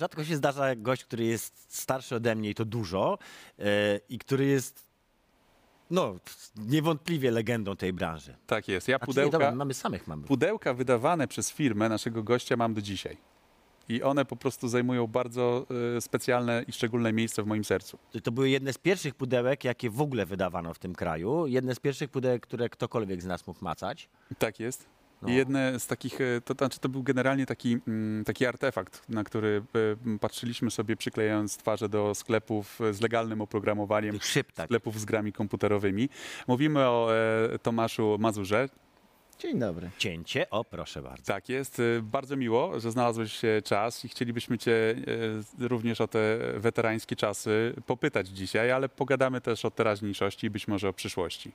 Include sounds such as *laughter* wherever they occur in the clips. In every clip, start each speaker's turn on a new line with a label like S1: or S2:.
S1: Rzadko się zdarza gość, który jest starszy ode mnie i to dużo e, i który jest no, niewątpliwie legendą tej branży.
S2: Tak jest. Ja
S1: nie,
S2: pudełka,
S1: dobra, mamy samych mamy.
S2: pudełka wydawane przez firmę naszego gościa mam do dzisiaj. I one po prostu zajmują bardzo y, specjalne i szczególne miejsce w moim sercu.
S1: To- To były jedne z pierwszych pudełek, jakie w ogóle wydawano w tym kraju. Jedne z pierwszych pudełek, które ktokolwiek z nas mógł macać.
S2: Tak jest.
S1: No.
S2: Jedne z takich, e, to, znaczy to był generalnie taki, mm, taki artefakt, na który e, patrzyliśmy sobie przyklejając twarze do sklepów z legalnym oprogramowaniem,
S1: tak.
S2: sklepów z grami komputerowymi. Mówimy o e, Tomaszu Mazurze.
S3: Dzień dobry.
S1: Cięcie, o proszę bardzo.
S2: Tak jest. Bardzo miło, że znalazłeś czas i chcielibyśmy Cię również o te weterańskie czasy popytać dzisiaj, ale pogadamy też o teraźniejszości i być może o przyszłości.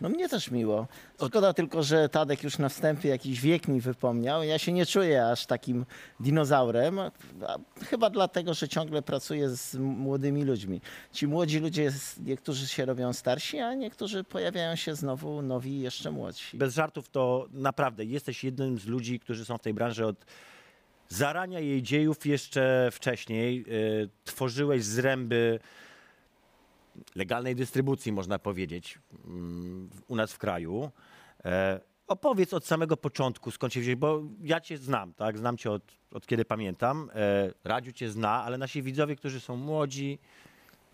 S3: No mnie też miło. Szkoda tylko, że Tadek już na wstępie jakiś wiek mi wypomniał. Ja się nie czuję aż takim dinozaurem. a- Chyba dlatego, że ciągle pracuję z młodymi ludźmi. Ci młodzi ludzie, niektórzy się robią starsi, a niektórzy pojawiają się znowu nowi, jeszcze młodsi.
S1: Bez żartów to naprawdę jesteś jednym z ludzi, którzy są w tej branży od zarania jej dziejów jeszcze wcześniej. Y, tworzyłeś zręby legalnej dystrybucji, można powiedzieć, mm, u nas w kraju. E, opowiedz od samego początku, skąd się wziąłeś, bo ja cię znam, tak? Znam cię od, od kiedy pamiętam. E, Radziu cię zna, ale nasi widzowie, którzy są młodzi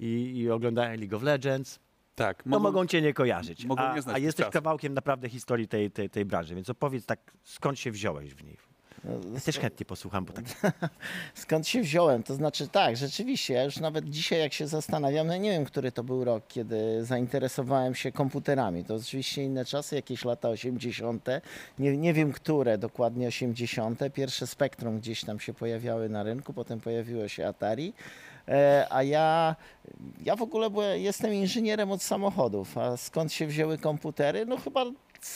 S1: i, i oglądają League of Legends,
S2: Tak,
S1: to mogą cię nie kojarzyć.
S2: mogą
S1: a,
S2: nie znać
S1: a jesteś
S2: czasów.
S1: kawałkiem naprawdę historii tej, tej, tej branży, więc opowiedz tak, skąd się wziąłeś w niej. Ja też chętnie posłucham, bo tak *laughs*
S3: Skąd się wziąłem? To znaczy tak, rzeczywiście, ja już nawet dzisiaj jak się zastanawiam, no nie wiem, który to był rok, kiedy zainteresowałem się komputerami. To oczywiście inne czasy, jakieś lata 80. Nie, nie wiem, które dokładnie 80. Pierwsze Spektrum gdzieś tam się pojawiały na rynku, potem pojawiło się Atari. E, a ja, ja w ogóle byłem, jestem inżynierem od samochodów, a skąd się wzięły komputery? No chyba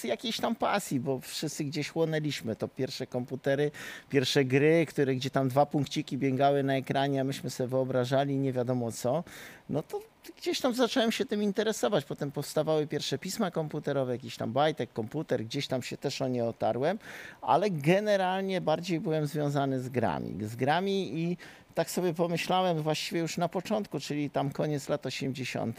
S3: jakiejś tam pasji, bo wszyscy gdzieś chłonęliśmy to pierwsze komputery, pierwsze gry, które gdzie tam dwa punkciki biegały na ekranie, a myśmy sobie wyobrażali nie wiadomo co, no to gdzieś tam zacząłem się tym interesować. Potem powstawały pierwsze pisma komputerowe, jakiś tam bajtek, komputer, gdzieś tam się też o nie otarłem, ale generalnie bardziej byłem związany z grami. Z grami i tak sobie pomyślałem właściwie już na początku, czyli tam koniec lat 80.,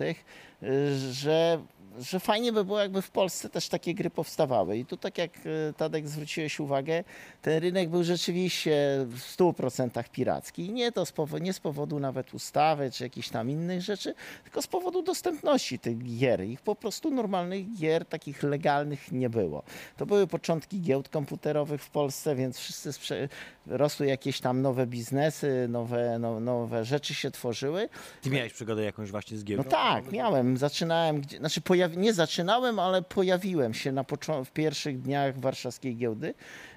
S3: że że fajnie by było, jakby w Polsce też takie gry powstawały. I tu, tak jak e, Tadek zwróciłeś uwagę, ten rynek był rzeczywiście w 100% piracki. I nie to z powodu, nie z powodu nawet ustawy czy jakichś tam innych rzeczy, tylko z powodu dostępności tych gier. Ich po prostu normalnych gier, takich legalnych nie było. To były początki giełd komputerowych w Polsce, więc wszyscy sprze- rosły jakieś tam nowe biznesy, nowe, no, nowe rzeczy się tworzyły.
S1: ty miałeś przygodę jakąś właśnie z
S3: No
S1: giełdą?
S3: tak, miałem. Zaczynałem, gdzie, znaczy pojawi, nie zaczynałem, ale pojawiłem się na w pierwszych dniach warszawskiej giełdy.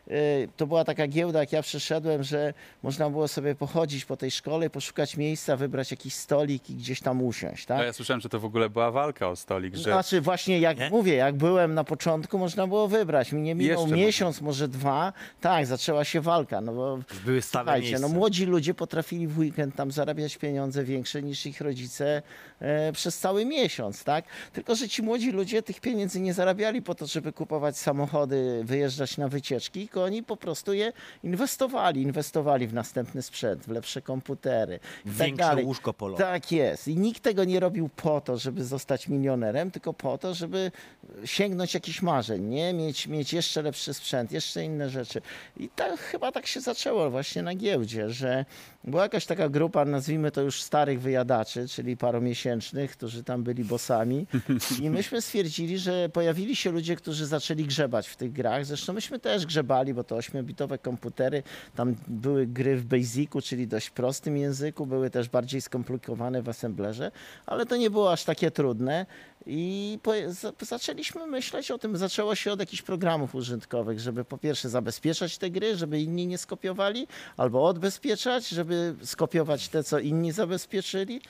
S3: Yy, To była taka giełda, jak ja przyszedłem, że można było sobie pochodzić po tej szkole, poszukać miejsca, wybrać jakiś stolik i gdzieś tam usiąść, tak?
S2: A ja słyszałem, że to w ogóle była walka o stolik, że
S3: Znaczy właśnie jak
S1: Nie?
S3: mówię, jak byłem na początku, można było wybrać. Mi nie minął
S2: Jeszcze
S3: miesiąc, może dwa. Tak, zaczęła się walka, no bo
S1: Były stałe
S3: Słuchajcie,
S1: miejsca.
S3: no młodzi ludzie potrafili w weekend tam zarabiać pieniądze większe niż ich rodzice e, przez cały miesiąc, tak? Tylko, że ci młodzi ludzie tych pieniędzy nie zarabiali po to, żeby kupować samochody, wyjeżdżać na wycieczki, tylko oni po prostu je inwestowali. Inwestowali w następny sprzęt, w lepsze komputery tak
S1: Większe
S3: dalej.
S1: łóżko polowe.
S3: Tak jest. I nikt tego nie robił po to, żeby zostać milionerem, tylko po to, żeby sięgnąć jakichś marzeń, nie? Mieć, mieć jeszcze lepszy sprzęt, jeszcze inne rzeczy. I tak, chyba tak się zaczęło właśnie na giełdzie, że była jakaś taka grupa, nazwijmy to już starych wyjadaczy, czyli paromiesięcznych, którzy tam byli bossami. *laughs* I myśmy stwierdzili, że pojawili się ludzie, którzy zaczęli grzebać w tych grach. Zresztą myśmy też grzebali, bo to 8-bitowe komputery, tam były gry w Basicu, czyli dość prostym języku, były też bardziej skomplikowane w assemblerze, ale to nie było aż takie trudne. I po, za, zaczęliśmy myśleć o tym, zaczęło się od jakichś programów użytkowych, żeby po pierwsze zabezpieczać te gry, żeby inni nie skopiowali, albo odbezpieczać, żeby skopiować te, co inni zabezpieczyli.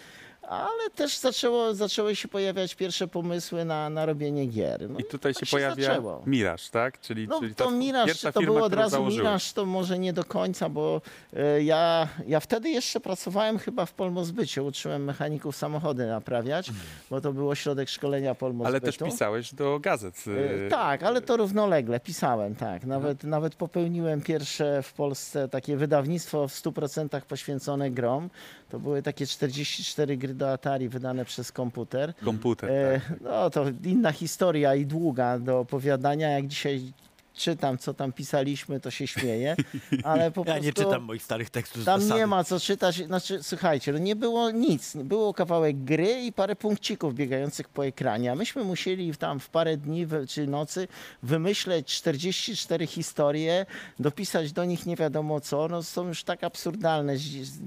S3: Ale też zaczęło, zaczęły się pojawiać pierwsze pomysły na, na robienie gier. No
S2: I tutaj się
S3: tak
S2: pojawia
S3: zaczęło.
S2: Miraż, tak? Czyli,
S3: No
S2: czyli
S3: to Miraż, to
S2: firma,
S3: było od razu
S2: założyłeś.
S3: Miraż, to może nie do końca, bo e, ja, ja wtedy jeszcze pracowałem chyba w Polmozbycie, uczyłem mechaników samochody naprawiać, bo to był ośrodek szkolenia Polmozbytu.
S2: Ale też pisałeś do gazet.
S3: E,
S2: y,
S3: Tak, ale to równolegle pisałem, tak. Nawet, nawet popełniłem pierwsze w Polsce takie wydawnictwo w 100% poświęcone grom. To były takie 44 gry do Atari wydane przez komputer.
S2: Komputer,
S3: E,
S2: tak.
S3: no to inna historia i długa do opowiadania. Jak dzisiaj czytam, co tam pisaliśmy, to się śmieję, *laughs* ale po
S1: Ja
S3: prostu...
S1: nie czytam moich starych tekstów
S3: Tam nie ma co czytać. Znaczy, słuchajcie, no nie było nic. Było kawałek gry i parę punkcików biegających po ekranie. A myśmy musieli tam w parę dni czy nocy wymyśleć 44 historie, dopisać do nich nie wiadomo co. No, są już tak absurdalne,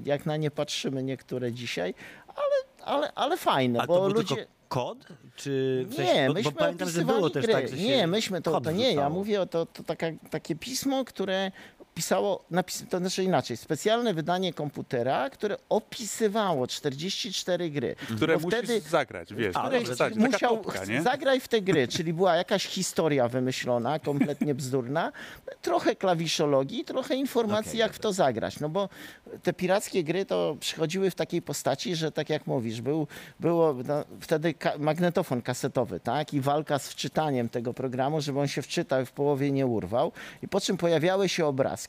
S3: jak na nie patrzymy niektóre dzisiaj, ale, ale, ale fajne,
S1: Ale
S3: bo ludzie.
S1: tylko kod? Czy w sensie-
S3: Nie,
S1: bo,
S3: myśmy
S1: bo pamiętam, że było też
S3: gry.
S1: tak, że się
S3: Nie, myśmy to, to nie, ja mówię o to, to taka, takie pismo, które pisało, napis, to znaczy inaczej, specjalne wydanie komputera, które opisywało 44 gry.
S2: Które
S3: Bo
S2: musisz
S3: wtedy
S2: zagrać, wiesz.
S1: A,
S2: w
S1: dobrze, czyli
S2: taka
S3: musiał
S2: nie?
S3: zagraj w te gry, czyli była jakaś historia wymyślona, kompletnie bzdurna, trochę klawiszologii, trochę informacji,
S1: Okej,
S3: jak w
S1: dobra.
S3: to zagrać. No bo te pirackie gry to przychodziły w takiej postaci, że tak jak mówisz, był, było no, wtedy ka- magnetofon kasetowy, tak? I walka z wczytaniem tego programu, żeby on się wczytał i w połowie nie urwał. I po czym pojawiały się obrazki,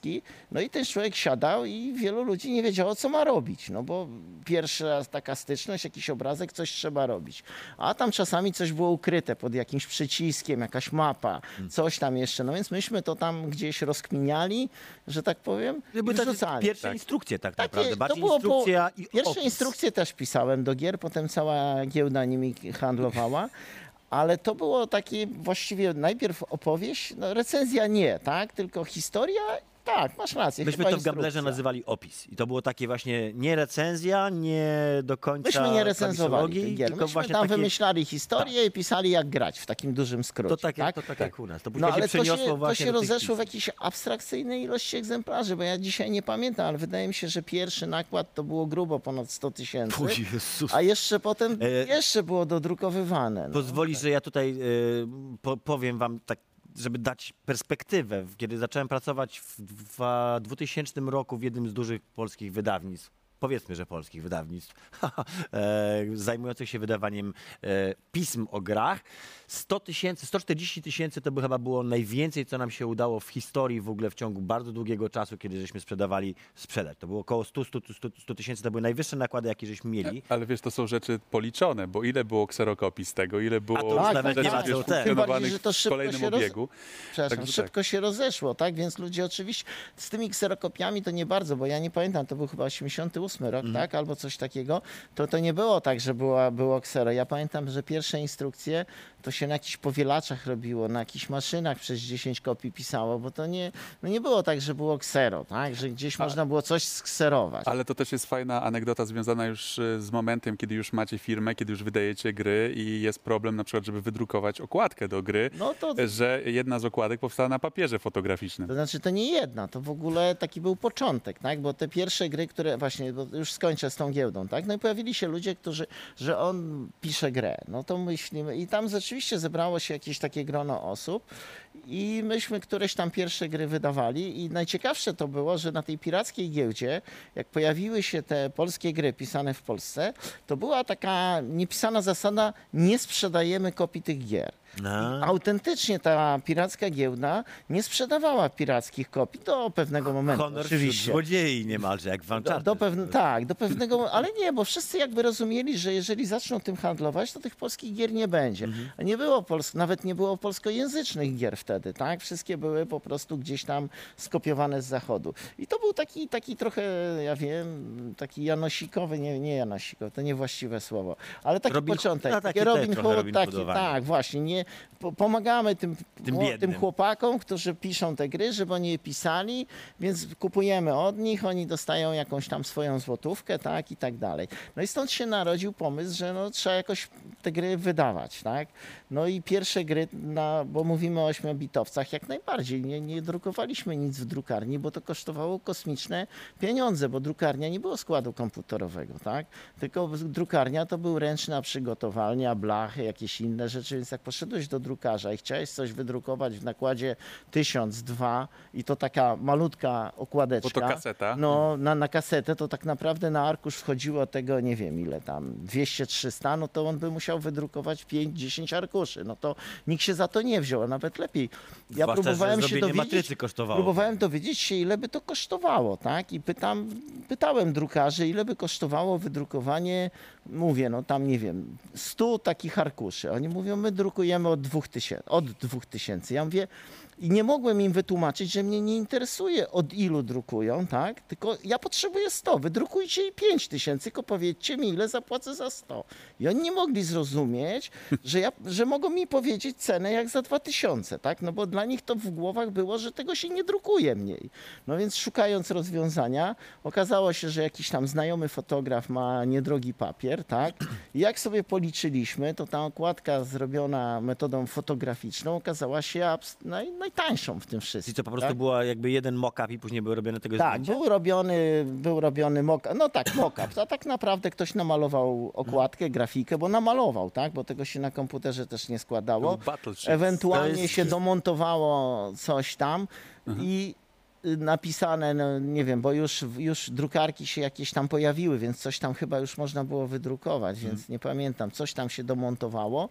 S3: no i ten człowiek siadał i wielu ludzi nie wiedziało, co ma robić, no bo pierwsza taka styczność, jakiś obrazek, coś trzeba robić. A tam czasami coś było ukryte pod jakimś przyciskiem, jakaś mapa, coś tam jeszcze. No więc myśmy to tam gdzieś rozkminiali, że tak powiem,
S1: były
S3: i
S1: takie
S3: wrzucali.
S1: pierwsze instrukcje tak
S3: Takie-
S1: naprawdę.
S3: to
S1: Bardziej
S3: było po-
S1: instrukcja i
S3: Pierwsze
S1: opis.
S3: instrukcje też pisałem do gier, potem cała giełda nimi handlowała. Ale to było takie właściwie najpierw opowieść, no recenzja nie, tak? Tylko historia, tak, masz rację.
S1: Myśmy to w Gamblerze nazywali opis. I to było takie właśnie nie recenzja, nie do końca
S3: Myśmy nie recenzowali tych gier.
S1: tylko
S3: Myśmy
S1: właśnie
S3: tam
S1: takie...
S3: wymyślali historię i pisali jak grać w takim dużym skrócie.
S1: To tak,
S3: tak?
S1: jak, to tak, jak u nas. To
S3: No ale
S1: się
S3: to się, to się rozeszło w jakiejś abstrakcyjnej ilości egzemplarzy, bo ja dzisiaj nie pamiętam, ale wydaje mi się, że pierwszy nakład to było grubo ponad 100 tysięcy, a jeszcze potem
S1: E,
S3: jeszcze było dodrukowywane. No.
S1: Pozwolisz, że ja tutaj y, po, powiem wam tak, żeby dać perspektywę. Kiedy zacząłem pracować w dwa- 2000 roku w jednym z dużych polskich wydawnictw, powiedzmy, że polskich wydawnictw, *laughs* e, zajmujących się wydawaniem e, pism o grach, 100 tysięcy, 140 tysięcy to by chyba było najwięcej, co nam się udało w historii w ogóle w ciągu bardzo długiego czasu, kiedy żeśmy sprzedawali sprzedać. To było około 100 100 100 100 tysięcy, to były najwyższe nakłady, jakie żeśmy mieli.
S2: Ale wiesz, to są rzeczy policzone, bo ile było kserokopii z tego, ile było
S1: to już
S3: Tak,
S1: nawet
S3: tak,
S1: nie
S3: tak.
S2: wiesz.
S3: Tym bardziej, to
S2: w
S3: szybko
S2: kolejnym
S3: roz-
S2: obiegu.
S3: Przepraszam,
S2: Także
S3: szybko się rozeszło, tak? Więc ludzie oczywiście z tymi kserokopiami to nie bardzo, bo ja nie pamiętam, to był chyba 88 rok,
S2: Mhm.
S3: tak? Albo coś takiego. To, to nie było tak, że była, było ksero. Ja pamiętam, że pierwsze instrukcje to się na jakichś powielaczach robiło, na jakichś maszynach przez 10 kopii pisało, bo to nie, no nie było tak, że było ksero, tak? Że gdzieś można było coś skserować.
S2: Ale to też jest fajna anegdota związana już y, z momentem, kiedy już macie firmę, kiedy już wydajecie gry i jest problem na przykład, żeby wydrukować okładkę do gry,
S3: No to
S2: że jedna z okładek powstała na papierze fotograficznym.
S3: To znaczy, to nie jedna, to w ogóle taki był początek, tak? Bo te pierwsze gry, które właśnie, już skończę z tą giełdą, tak? No i pojawili się ludzie, którzy, że on pisze grę. No to myślimy i tam rzeczywiście zebrało się jakieś takie grono osób i myśmy któreś tam pierwsze gry wydawali i najciekawsze to było, że na tej pirackiej giełdzie, jak pojawiły się te polskie gry pisane w Polsce, to była taka niepisana zasada, nie sprzedajemy kopii tych gier.
S1: No.
S3: Autentycznie ta piracka giełda nie sprzedawała pirackich kopii do pewnego momentu.
S1: Honor
S3: oczywiście.
S1: złodziei niemalże, jak w
S3: Do,
S1: Uncharted.
S3: do pewne, tak, do pewnego, ale nie, bo wszyscy jakby rozumieli, że jeżeli zaczną tym handlować, to tych polskich gier nie będzie.
S1: Mhm.
S3: A nie było pols- nawet nie było polskojęzycznych gier wtedy, tak? Wszystkie były po prostu gdzieś tam skopiowane z zachodu. I to był taki, taki trochę, ja wiem, taki janosikowy, nie, nie janosikowy, to niewłaściwe słowo, ale taki
S1: Robin,
S3: początek.
S1: No,
S3: taki Robin Hood,
S1: Robin
S3: taki, tak, właśnie. Nie, po, pomagamy tym,
S1: tym,
S3: tym, chłopakom, którzy piszą te gry, żeby oni je pisali, więc kupujemy od nich, oni dostają jakąś tam swoją złotówkę, tak, i tak dalej. No i stąd się narodził pomysł, że no, trzeba jakoś te gry wydawać, tak? No i pierwsze gry, na, bo mówimy o 8 na bitowcach jak najbardziej. Nie, nie drukowaliśmy nic w drukarni, bo to kosztowało kosmiczne pieniądze, bo drukarnia nie było składu komputerowego, tak? Tylko drukarnia to był ręczna przygotowalnia, blachy, jakieś inne rzeczy, więc jak poszedłeś do drukarza i chciałeś coś wydrukować w nakładzie 1000, 2 i to taka malutka okładeczka.
S2: Bo to kaseta.
S3: No, na, na kasetę to tak naprawdę na arkusz wchodziło tego, nie wiem ile tam, 200-300, no to on by musiał wydrukować 5-10 arkuszy. No to nikt się za to nie wziął, a nawet lepiej ja
S1: Zwłaszcza,
S3: próbowałem się dowiedzieć, próbowałem dowiedzieć się, ile by to kosztowało, tak? I pytam, pytałem drukarzy, ile by kosztowało wydrukowanie, mówię, no tam nie wiem, 100 takich arkuszy. Oni mówią, my drukujemy od 2000, od 2000. Ja mówię, i nie mogłem im wytłumaczyć, że mnie nie interesuje od ilu drukują, tak? Tylko ja potrzebuję 100, wydrukujcie i 5 tysięcy, tylko powiedzcie mi, ile zapłacę za 100. I oni nie mogli zrozumieć, że, ja, że mogą mi powiedzieć cenę jak za 2000, tak? No bo dla nich to w głowach było, że tego się nie drukuje mniej. No więc szukając rozwiązania, okazało się, że jakiś tam znajomy fotograf ma niedrogi papier, tak? I jak sobie policzyliśmy, to ta okładka zrobiona metodą fotograficzną okazała się abs- naj, najtańszą w tym wszystkim.
S1: Czyli to po prostu
S3: tak?
S1: była jakby jeden mock-up i później były robione tego
S3: Tak,
S1: zdjęcia?
S3: był robiony, był robiony mock no tak, mock-up, a tak naprawdę ktoś namalował okładkę, grafikę, bo namalował, tak, bo tego się na komputerze też nie składało. Ewentualnie
S1: jest
S3: się domontowało coś tam i y, napisane, no nie wiem, bo już, już drukarki się jakieś tam pojawiły, więc coś tam chyba już można było wydrukować, więc nie pamiętam, coś tam się domontowało.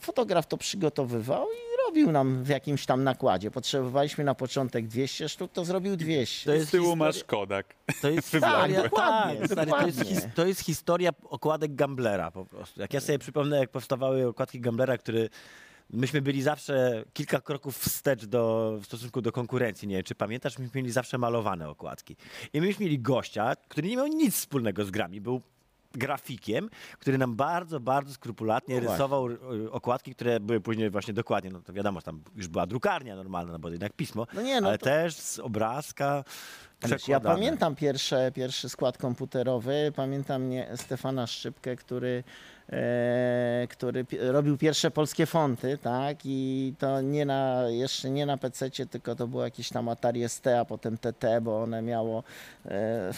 S3: Fotograf to przygotowywał i robił nam w jakimś tam nakładzie. Potrzebowaliśmy na początek 200 sztuk, to zrobił 200.
S1: To
S2: Z
S1: jest
S2: tyłu
S1: historia-
S2: masz Kodak.
S1: To jest *laughs*
S3: Tak,
S1: historia,
S3: dokładnie,
S1: tak, stary, to, jest,
S3: dokładnie.
S1: his, to jest historia okładek Gamblera po prostu. Jak ja sobie przypomnę, jak powstawały okładki Gamblera, który myśmy byli zawsze kilka kroków wstecz do, w stosunku do konkurencji. Nie wiem, czy pamiętasz, myśmy mieli zawsze malowane okładki. I myśmy mieli gościa, który nie miał nic wspólnego z grami. Był grafikiem, który nam bardzo, bardzo skrupulatnie
S3: No
S1: rysował y, okładki, które były później właśnie dokładnie, no to wiadomo, tam już była drukarnia normalna, no bo jednak pismo,
S3: No nie, no
S1: ale
S3: to-
S1: też z obrazka
S3: ja pamiętam pierwsze, pierwszy skład komputerowy, pamiętam nie, Stefana Szczypkę, który, e, który robił pierwsze polskie fonty, tak, i to nie na, jeszcze nie na PC, tylko to było jakieś tam Atari ST, a potem TT, bo one miało e,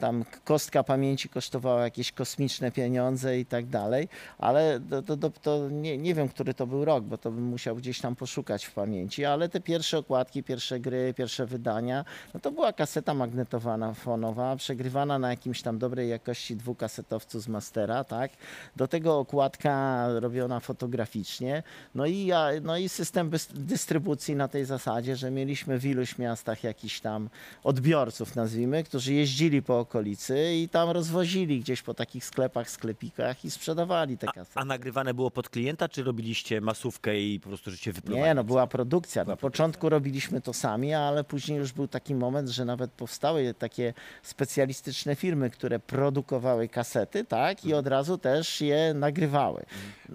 S3: tam kostka pamięci kosztowała jakieś kosmiczne pieniądze i tak dalej, ale to, to, to, nie, nie wiem, który to był rok, bo to bym musiał gdzieś tam poszukać w pamięci, ale te pierwsze okładki, pierwsze gry, pierwsze wydania, no to była kaseta magnetowana fonowa, przegrywana na jakimś tam dobrej jakości dwukasetowcu z mastera, tak? Do tego okładka robiona fotograficznie, no i, ja, no i system dystrybucji na tej zasadzie, że mieliśmy w iluś miastach jakiś tam odbiorców, nazwijmy, którzy jeździli po okolicy i tam rozwozili gdzieś po takich sklepach, sklepikach i sprzedawali te kasety.
S1: A nagrywane było pod klienta, czy robiliście masówkę i po prostu życie wypróbowali?
S3: Nie, no była produkcja.
S1: Była
S3: Na początku robiliśmy to sami, ale później już był taki moment, że nawet powstały takie specjalistyczne firmy, które produkowały kasety, tak,
S1: Mhm.
S3: i od razu też je nagrywały.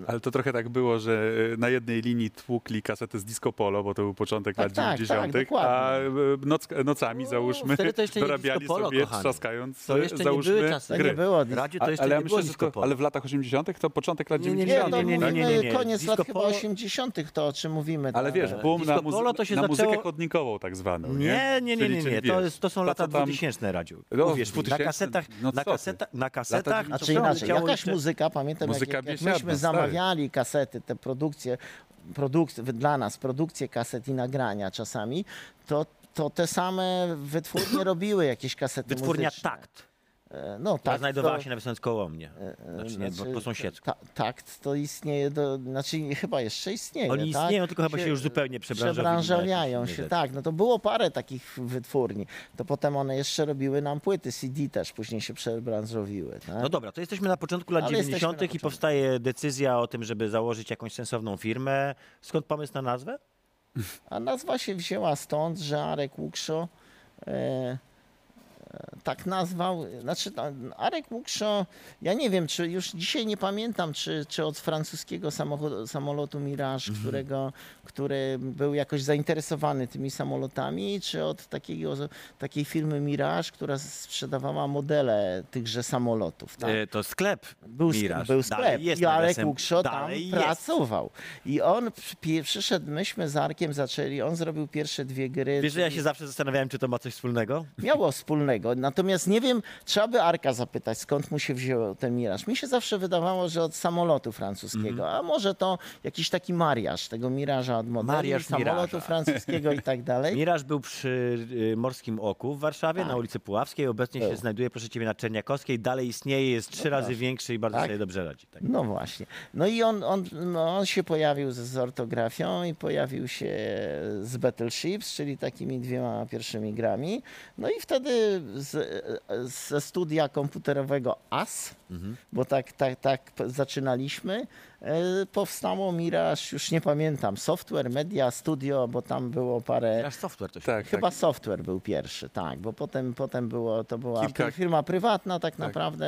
S2: Ale to trochę tak było, że e, na jednej linii tłukli kasetę z Disco Polo, bo to był początek
S3: Tak,
S2: lat
S3: tak,
S2: 90.,
S3: tak,
S2: a e, noc, nocami, załóżmy, dorabiali
S1: Disco Polo,
S2: sobie,
S1: kochany.
S2: Trzaskając,
S1: To jeszcze nie
S2: załóżmy,
S1: były czasy.
S3: To
S2: gry.
S3: nie było.
S1: Radio
S2: A,
S1: to jeszcze
S2: ale
S1: nie
S2: ja
S1: było
S2: myślę, że
S1: disco
S2: to,
S1: polo.
S2: ale w latach 80. to początek lat
S1: Nie, nie,
S2: 90.
S3: Nie, to
S1: nie, nie, nie,
S3: mówimy
S1: nie, nie.
S3: koniec
S1: Disco
S3: lat chyba
S1: polo-
S3: 80., to o czym mówimy.
S2: Ale
S3: tak.
S2: wiesz, boom
S1: Disco
S2: na, muzy-
S1: to się
S2: na
S1: zaczęło-
S2: muzykę chodnikową tak zwaną, nie?
S1: Nie, nie, nie,
S2: Czyli-
S1: nie,
S2: czyli
S1: nie. To,
S2: wiesz,
S1: jest, to są
S2: to,
S1: lata
S2: co tam-
S1: 2000 Radziu.
S2: No,
S1: Uwierz mi, na
S2: 2000,
S1: kasetach,
S2: no
S1: na
S2: co ty.
S1: kasetach, na kasetach
S3: A czy inaczej,
S1: leciało
S3: jakaś
S1: jeszcze-
S3: muzyka, pamiętam, jak,
S2: Muzyka
S3: jak, jak
S2: biesiadna,
S3: myśmy
S2: stary.
S3: zamawiali kasety, te produkcje, produk- dla nas produkcje kaset i nagrania czasami, to, to te same wytwórnie *coughs* robiły jakieś kasety
S1: Wytwórnia
S3: muzyczne.
S1: Takt,
S3: E, No,
S1: która
S3: tak,
S1: znajdowała
S3: to-
S1: się nawisając koło mnie.
S3: e,
S1: Znaczy nie, bo po sąsiedzku.
S3: Ta, takt to istnieje, do, znaczy chyba jeszcze istnieje.
S1: Oni
S3: tak?
S1: istnieją, tylko chyba się już zupełnie przebranżowili na
S3: Przebranżawiają
S1: jakieś
S3: się,
S1: inne
S3: tak. No to było parę takich wytwórni. To potem one jeszcze robiły nam płyty, CD też później się przebranżowiły. Tak?
S1: No dobra, to jesteśmy na początku lat
S3: Ale jesteśmy
S1: 90.
S3: na
S1: i
S3: początku.
S1: powstaje decyzja o tym, żeby założyć jakąś sensowną firmę. Skąd pomysł na nazwę?
S3: A nazwa się wzięła stąd, że Arek Łukszo e, tak nazwał. Znaczy, no, Arek Łukszo, ja nie wiem, czy już dzisiaj nie pamiętam, czy, czy od francuskiego samochodu, samolotu Mirage, którego, który był jakoś zainteresowany tymi samolotami, czy od takiego, takiej firmy Mirage, która sprzedawała modele tychże samolotów. Tak?
S1: E, To sklep
S3: Był,
S1: Mirage.
S3: był sklep i Arek. Łukszo tam
S1: jest.
S3: pracował. I on przy- przyszedł, myśmy z Arkiem zaczęli, on zrobił pierwsze dwie gry.
S1: Wiesz, że ja się zawsze zastanawiałem, czy to ma coś wspólnego?
S3: miało wspólnego. Natomiast nie wiem, trzeba by Arka zapytać, skąd mu się wziął ten miraż. Mi się zawsze wydawało, że od samolotu francuskiego,
S1: Mhm.
S3: a może to jakiś taki mariaż tego miraża od modeli,
S1: Mariaż
S3: samolotu
S1: Miraża.
S3: francuskiego i tak dalej. *laughs*
S1: Miraż był przy y, Morskim Oku w Warszawie,
S3: Tak.
S1: na ulicy Puławskiej. Obecnie się
S3: Był.
S1: znajduje, proszę ciebie, na Czerniakowskiej. Dalej istnieje, jest trzy razy
S3: proszę.
S1: większy i bardzo
S3: Tak?
S1: sobie dobrze radzi. Tak.
S3: No właśnie. No i on, on, no on się pojawił z, z ortografią i pojawił się z Battleships, czyli takimi dwiema pierwszymi grami. No i wtedy z, ze studia komputerowego AS, bo tak, tak, tak zaczynaliśmy, powstało Mirage, już nie pamiętam, Software Media Studio, bo tam było parę...
S1: Miraż Software to się
S2: Tak,
S3: Chyba
S2: tak.
S3: software był pierwszy, tak, bo potem, potem było, to była
S2: Kilka-
S3: firma prywatna tak naprawdę.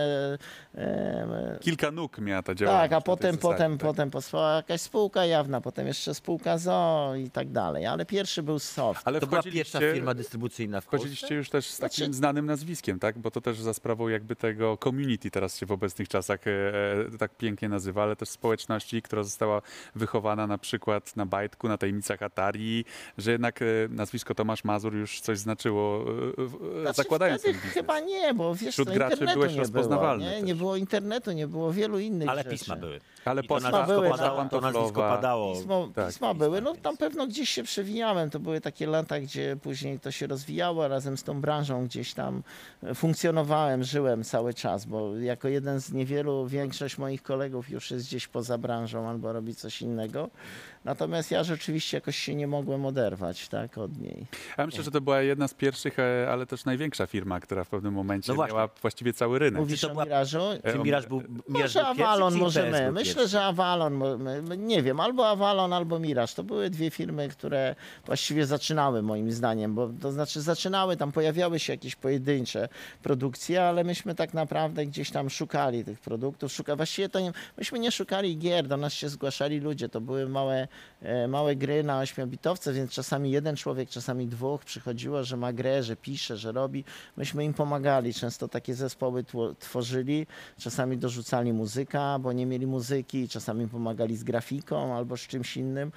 S3: e,
S2: Kilka nóg miała ta działalność.
S3: tak, a potem,
S2: zasadzie,
S3: potem,
S2: tak.
S3: potem powstała jakaś spółka jawna, potem jeszcze spółka ZO i tak dalej, ale pierwszy był soft.
S2: Ale
S1: To była pierwsza firma dystrybucyjna w Polsce?
S2: Wchodziliście już też z takim
S3: Znaczy-
S2: znanym nazwiskiem, tak? Bo to też za sprawą jakby tego community teraz się w obecnych czasach e, e, tak pięknie nazywa, ale też społeczności, która została wychowana na przykład na bajtku, na tajemnicach Atari, że jednak e, nazwisko Tomasz Mazur już coś znaczyło, e, w-
S3: Znaczy,
S2: zakładając ten
S3: wtedy
S2: biznes.
S3: chyba nie, bo wiesz,
S2: Wśród
S3: to
S2: graczy byłeś
S3: nie było,
S2: rozpoznawalny
S3: nie?
S2: też.
S3: nie było internetu, nie było wielu innych
S1: Ale
S3: rzeczy.
S1: pisma były.
S2: Ale
S3: nazwisko
S1: nazwisko,
S3: były,
S1: padało, to nazwisko padało.
S3: Pismo,
S2: Tak,
S3: pisma
S1: pisma,
S3: były, no tam pewno gdzieś się przewijałem, to były takie lata, gdzie później to się rozwijało, razem z tą branżą gdzieś tam e, funkcjonowałem, żyłem cały czas, bo jako jeden z niewielu, większość moich kolegów już jest gdzieś poza branżą albo robi coś innego, natomiast ja rzeczywiście jakoś się nie mogłem oderwać, tak, od niej.
S2: Ja myślę, że to była jedna z pierwszych, e, ale też największa firma, która w pewnym momencie
S1: No
S2: miała właściwie cały rynek.
S3: Mówisz
S1: to
S3: o Mirażu?
S2: E,
S1: Czy
S2: on-
S1: Miraż był, Miraż
S3: Może
S1: był
S3: Avalon, może my. Myślę, że Avalon, nie wiem, albo Avalon, albo Miraż. To były dwie firmy, które właściwie zaczynały moim zdaniem, bo to znaczy zaczynały, tam pojawiały się jakieś pojedyncze produkcje, ale myśmy tak naprawdę gdzieś tam szukali tych produktów. Szuka, właściwie to nie, myśmy nie szukali gier, do nas się zgłaszali ludzie. To były małe, e, małe gry na ośmiobitowce, więc czasami jeden człowiek, czasami dwóch przychodziło, że ma grę, że pisze, że robi. Myśmy im pomagali. Często takie zespoły tworzyli, czasami dorzucali muzyka, bo nie mieli muzyki, czasami pomagali z grafiką albo z czymś innym.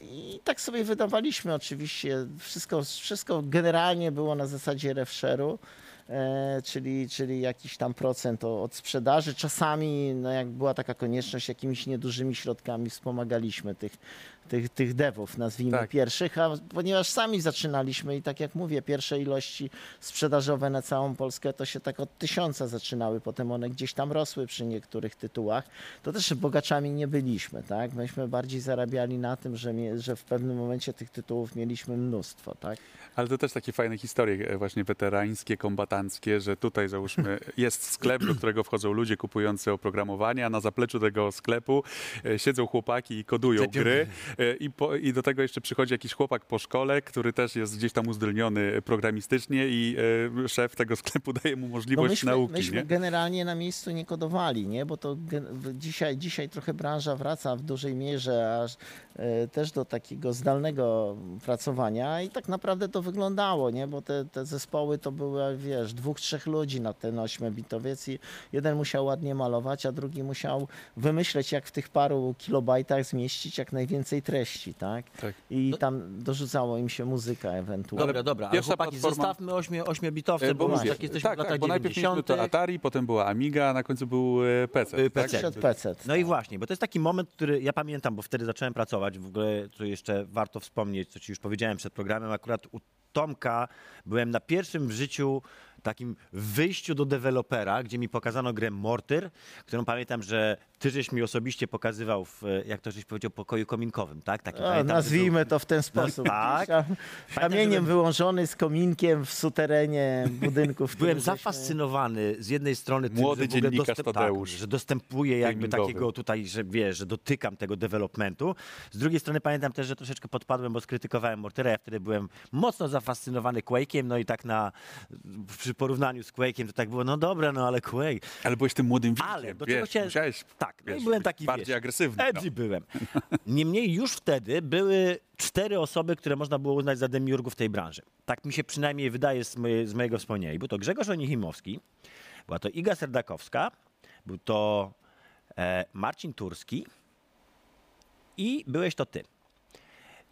S3: I, tak sobie wydawaliśmy oczywiście. Wszystko, wszystko generalnie było na zasadzie refshare'u. E, czyli, czyli jakiś tam procent od sprzedaży. Czasami, no jak była taka konieczność, jakimiś niedużymi środkami wspomagaliśmy tych, tych, tych devów, nazwijmy
S2: Tak.
S3: pierwszych, a ponieważ sami zaczynaliśmy i tak jak mówię, pierwsze ilości sprzedażowe na całą Polskę to się tak od tysiąca zaczynały, potem one gdzieś tam rosły przy niektórych tytułach. To też bogaczami nie byliśmy, tak? Myśmy bardziej zarabiali na tym, że, mie- że w pewnym momencie tych tytułów mieliśmy mnóstwo, tak?
S2: Ale to też takie fajne historie, e, właśnie weterańskie, kombatanckie, że tutaj załóżmy *laughs* jest sklep, do którego wchodzą ludzie kupujący oprogramowanie, a na zapleczu tego sklepu e, siedzą chłopaki i kodują
S1: Klepią.
S2: gry i, po, i do tego jeszcze przychodzi jakiś chłopak po szkole, który też jest gdzieś tam uzdolniony programistycznie i e, szef tego sklepu *laughs* daje mu możliwość
S3: No myśmy,
S2: nauki.
S3: myśmy
S2: nie?
S3: generalnie na miejscu nie kodowali, nie? bo to dzisiaj, dzisiaj trochę branża wraca w dużej mierze aż e, też do takiego zdalnego pracowania i tak naprawdę to wyglądało, nie? bo te, te zespoły to były, wiesz, dwóch, trzech ludzi na ten ośmiobitowiec i jeden musiał ładnie malować, a drugi musiał wymyśleć, jak w tych paru kilobajtach zmieścić jak najwięcej treści, tak?
S2: Tak.
S3: I tam dorzucało im się muzyka ewentualnie.
S1: Dobra, dobra, ale
S2: Pierwsza
S1: chłopaki,
S2: platforma-
S1: zostawmy ośmie, ośmiobitowce,
S2: E,
S1: bo już
S2: mówię,
S1: jak jesteśmy
S2: tak,
S1: w latach
S2: tak, bo najpierw mieliśmy
S1: 90.
S2: to Atari, potem była Amiga, a na końcu był e, PC.
S1: Y,
S2: tak?
S1: PC.
S3: PC.
S1: No i właśnie, bo to jest taki moment, który ja pamiętam, bo wtedy zacząłem pracować, w ogóle co jeszcze warto wspomnieć, co ci już powiedziałem przed programem, akurat u Tomka byłem na pierwszym w życiu takim wyjściu do dewelopera, gdzie mi pokazano grę Mortyr, którą pamiętam, że ty żeś mi osobiście pokazywał w, jak to żeś powiedział, pokoju kominkowym, tak? Taki,
S3: O,
S1: pamiętam,
S3: nazwijmy to w ten sposób.
S1: tak.
S3: Kam- Kamieniem
S1: byłem-
S3: wyłączony z kominkiem w suterenie budynku. w
S1: Byłem zafascynowany z jednej strony tym,
S2: Młody
S1: że, w ogóle
S2: dziennikarz
S1: dostęp,
S2: Tadeusz.
S1: tak, że dostępuję jakby takiego tutaj, że wiesz, że dotykam tego developmentu. Z drugiej strony pamiętam też, że troszeczkę podpadłem, bo skrytykowałem Mortera, ja wtedy byłem mocno zafascynowany Quake'iem, no i tak na, przy porównaniu z Quake'iem to tak było, no dobra, no ale Quake.
S2: Ale byłeś tym młodym wilkiem,
S1: Ale do
S2: wiesz,
S1: czego chciałem-
S2: musiałeś
S1: Tak, no
S2: wiesz,
S1: i byłem taki,
S2: bardziej
S1: wiesz,
S2: agresywny.
S1: Edgy byłem. Niemniej już wtedy były cztery osoby, które można było uznać za demiurgów tej branży. Tak mi się przynajmniej wydaje z, moje, z mojego wspomnienia. I Był to Grzegorz Onichimowski, była to Iga Serdakowska, był to e, Marcin Turski i byłeś to ty.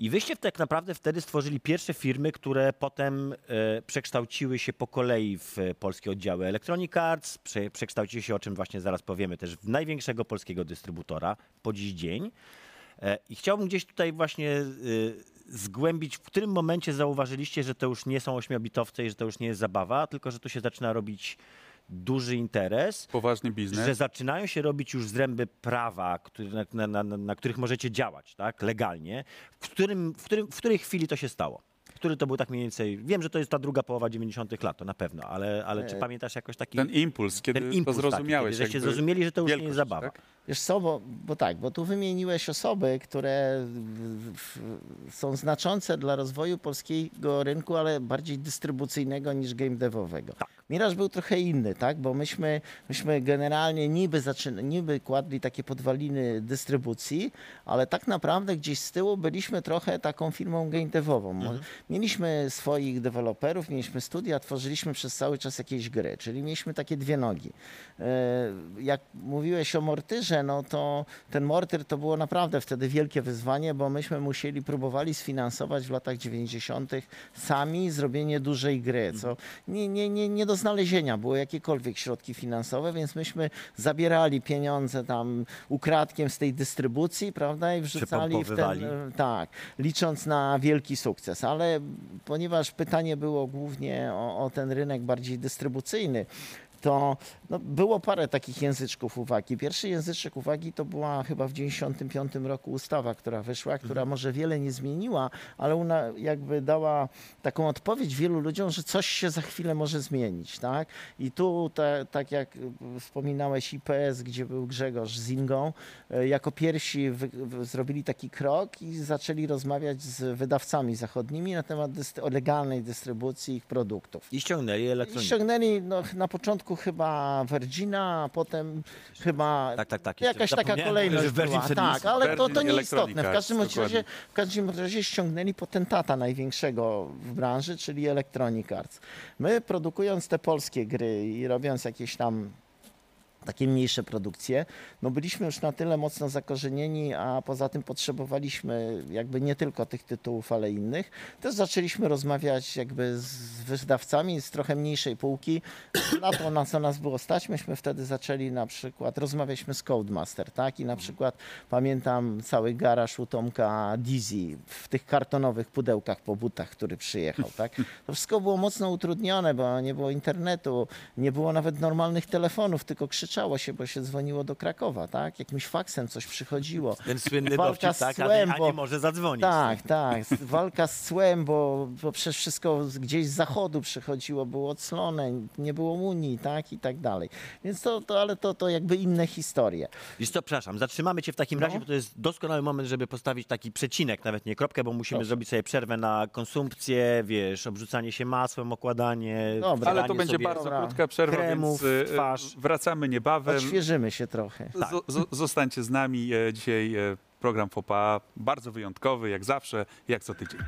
S1: I wyście tak naprawdę wtedy stworzyli pierwsze firmy, które potem e, przekształciły się po kolei w e, polskie oddziały Electronic Arts, prze, przekształciły się, o czym właśnie zaraz powiemy, też w największego polskiego dystrybutora po dziś dzień. E, I chciałbym gdzieś tutaj właśnie e, zgłębić, w którym momencie zauważyliście, że to już nie są ośmiobitowce i że to już nie jest zabawa, tylko że tu się zaczyna robić duży interes
S2: Poważny biznes.
S1: że zaczynają się robić już zręby prawa, który, na, na, na, na których możecie działać tak, legalnie. W, którym, w, którym, w której chwili to się stało? Który to był tak mniej więcej. Wiem, że to jest ta druga połowa 90. lat, to na pewno, ale, ale czy
S3: E,
S1: pamiętasz jakoś taki.
S2: Ten impuls, kiedy
S1: ten impuls
S2: to zrozumiałeś.
S1: taki, kiedy żeście zrozumieli, że to już nie jest zabawa.
S2: tak?
S3: Wiesz co, bo, bo tak, bo tu wymieniłeś osoby, które w, w, są znaczące dla rozwoju polskiego rynku, ale bardziej dystrybucyjnego niż game devowego.
S1: Tak.
S3: Miraż był trochę inny, tak? Bo myśmy, myśmy generalnie niby, zaczyna, niby kładli takie podwaliny dystrybucji, ale tak naprawdę gdzieś z tyłu byliśmy trochę taką firmą game devową.
S1: Mhm.
S3: Mieliśmy swoich deweloperów, mieliśmy studia, tworzyliśmy przez cały czas jakieś gry, czyli mieliśmy takie dwie nogi. E, Jak mówiłeś o Mortyrze, no to ten Mortyr to było naprawdę wtedy wielkie wyzwanie, bo myśmy musieli, próbowali sfinansować w latach 90. sami zrobienie dużej gry, co nie, nie, nie, nie do znalezienia było jakiekolwiek środki finansowe, więc myśmy zabierali pieniądze tam ukradkiem z tej dystrybucji, prawda, i wrzucali w ten, tak, licząc na wielki sukces, ale ponieważ pytanie było głównie o, o ten rynek bardziej dystrybucyjny, to no, było parę takich języczków uwagi. Pierwszy języczek uwagi to była chyba w 95 roku ustawa, która wyszła, która może wiele nie zmieniła, ale ona jakby dała taką odpowiedź wielu ludziom, że coś się za chwilę może zmienić, tak? I tu, te, tak jak wspominałeś IPS, gdzie był Grzegorz z Ingą, y, jako pierwsi wy, wy, zrobili taki krok i zaczęli rozmawiać z wydawcami zachodnimi na temat dyst- o legalnej dystrybucji ich produktów.
S1: I ściągnęli
S3: I
S1: elektronikę.
S3: ściągnęli no, na początku chyba Virgina, a potem chyba
S1: Tak, tak, tak. jeszcze
S3: jakaś taka
S1: zapomniałem,
S3: kolejność
S1: że Virgin
S3: była. Tak, ale to, to
S2: Virgin
S3: nie
S2: Electronic
S3: istotne. W
S2: Arts,
S3: każdym bądź razie, w każdym razie ściągnęli potentata największego w branży, czyli Electronic Arts. My produkując te polskie gry i robiąc jakieś tam takie mniejsze produkcje, no byliśmy już na tyle mocno zakorzenieni, a poza tym potrzebowaliśmy jakby nie tylko tych tytułów, ale innych. Też zaczęliśmy rozmawiać jakby z wydawcami z trochę mniejszej półki na to, na co nas było stać. Myśmy wtedy zaczęli na przykład, rozmawialiśmy z Codemaster, tak? I na przykład pamiętam cały garaż u Tomka Dizzy w tych kartonowych pudełkach po butach, który przyjechał, tak? To wszystko było mocno utrudnione, bo nie było internetu, nie było nawet normalnych telefonów, tylko krzyczało się, bo się dzwoniło do Krakowa, tak? Jakimś faksem coś przychodziło.
S1: Ten słynny
S3: Walka
S1: dowcip,
S3: z
S1: tak? A,
S3: cłem,
S1: nie- a
S3: bo-
S1: nie może zadzwonić.
S3: Tak, tak. *laughs* Walka z cłem, bo, bo przecież wszystko z- gdzieś z zachodu przychodziło, było oclone, nie było Unii, tak? I tak dalej. Więc to, to ale to, to jakby inne historie.
S1: Wiesz co, przepraszam, zatrzymamy cię w takim
S3: No.
S1: razie, bo to jest doskonały moment, żeby postawić taki przecinek, nawet nie kropkę, bo musimy
S3: Proszę.
S1: zrobić sobie przerwę na konsumpcję, wiesz, obrzucanie się masłem, okładanie.
S3: Dobra.
S2: Ale to będzie
S1: sobie
S2: bardzo
S3: Dobra.
S2: krótka przerwa,
S1: kremów,
S2: więc e,
S1: twarz.
S2: wracamy niebawem.
S3: Odświeżymy się trochę.
S2: Zo- Zostańcie z nami. E, Dzisiaj e, program FOPA bardzo wyjątkowy, jak zawsze, jak co tydzień.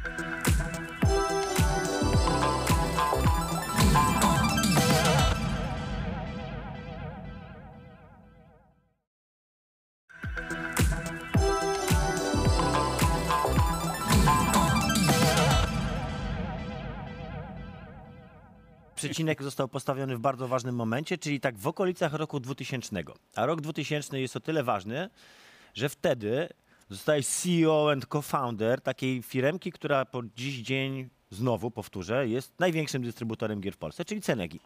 S1: Przecinek został postawiony w bardzo ważnym momencie, czyli tak w okolicach roku 2000. A rok 2000 jest o tyle ważny, że wtedy Zostałeś CEO and co-founder takiej firmki, która po dziś dzień, znowu powtórzę, jest największym dystrybutorem gier w Polsce, czyli Cenegi.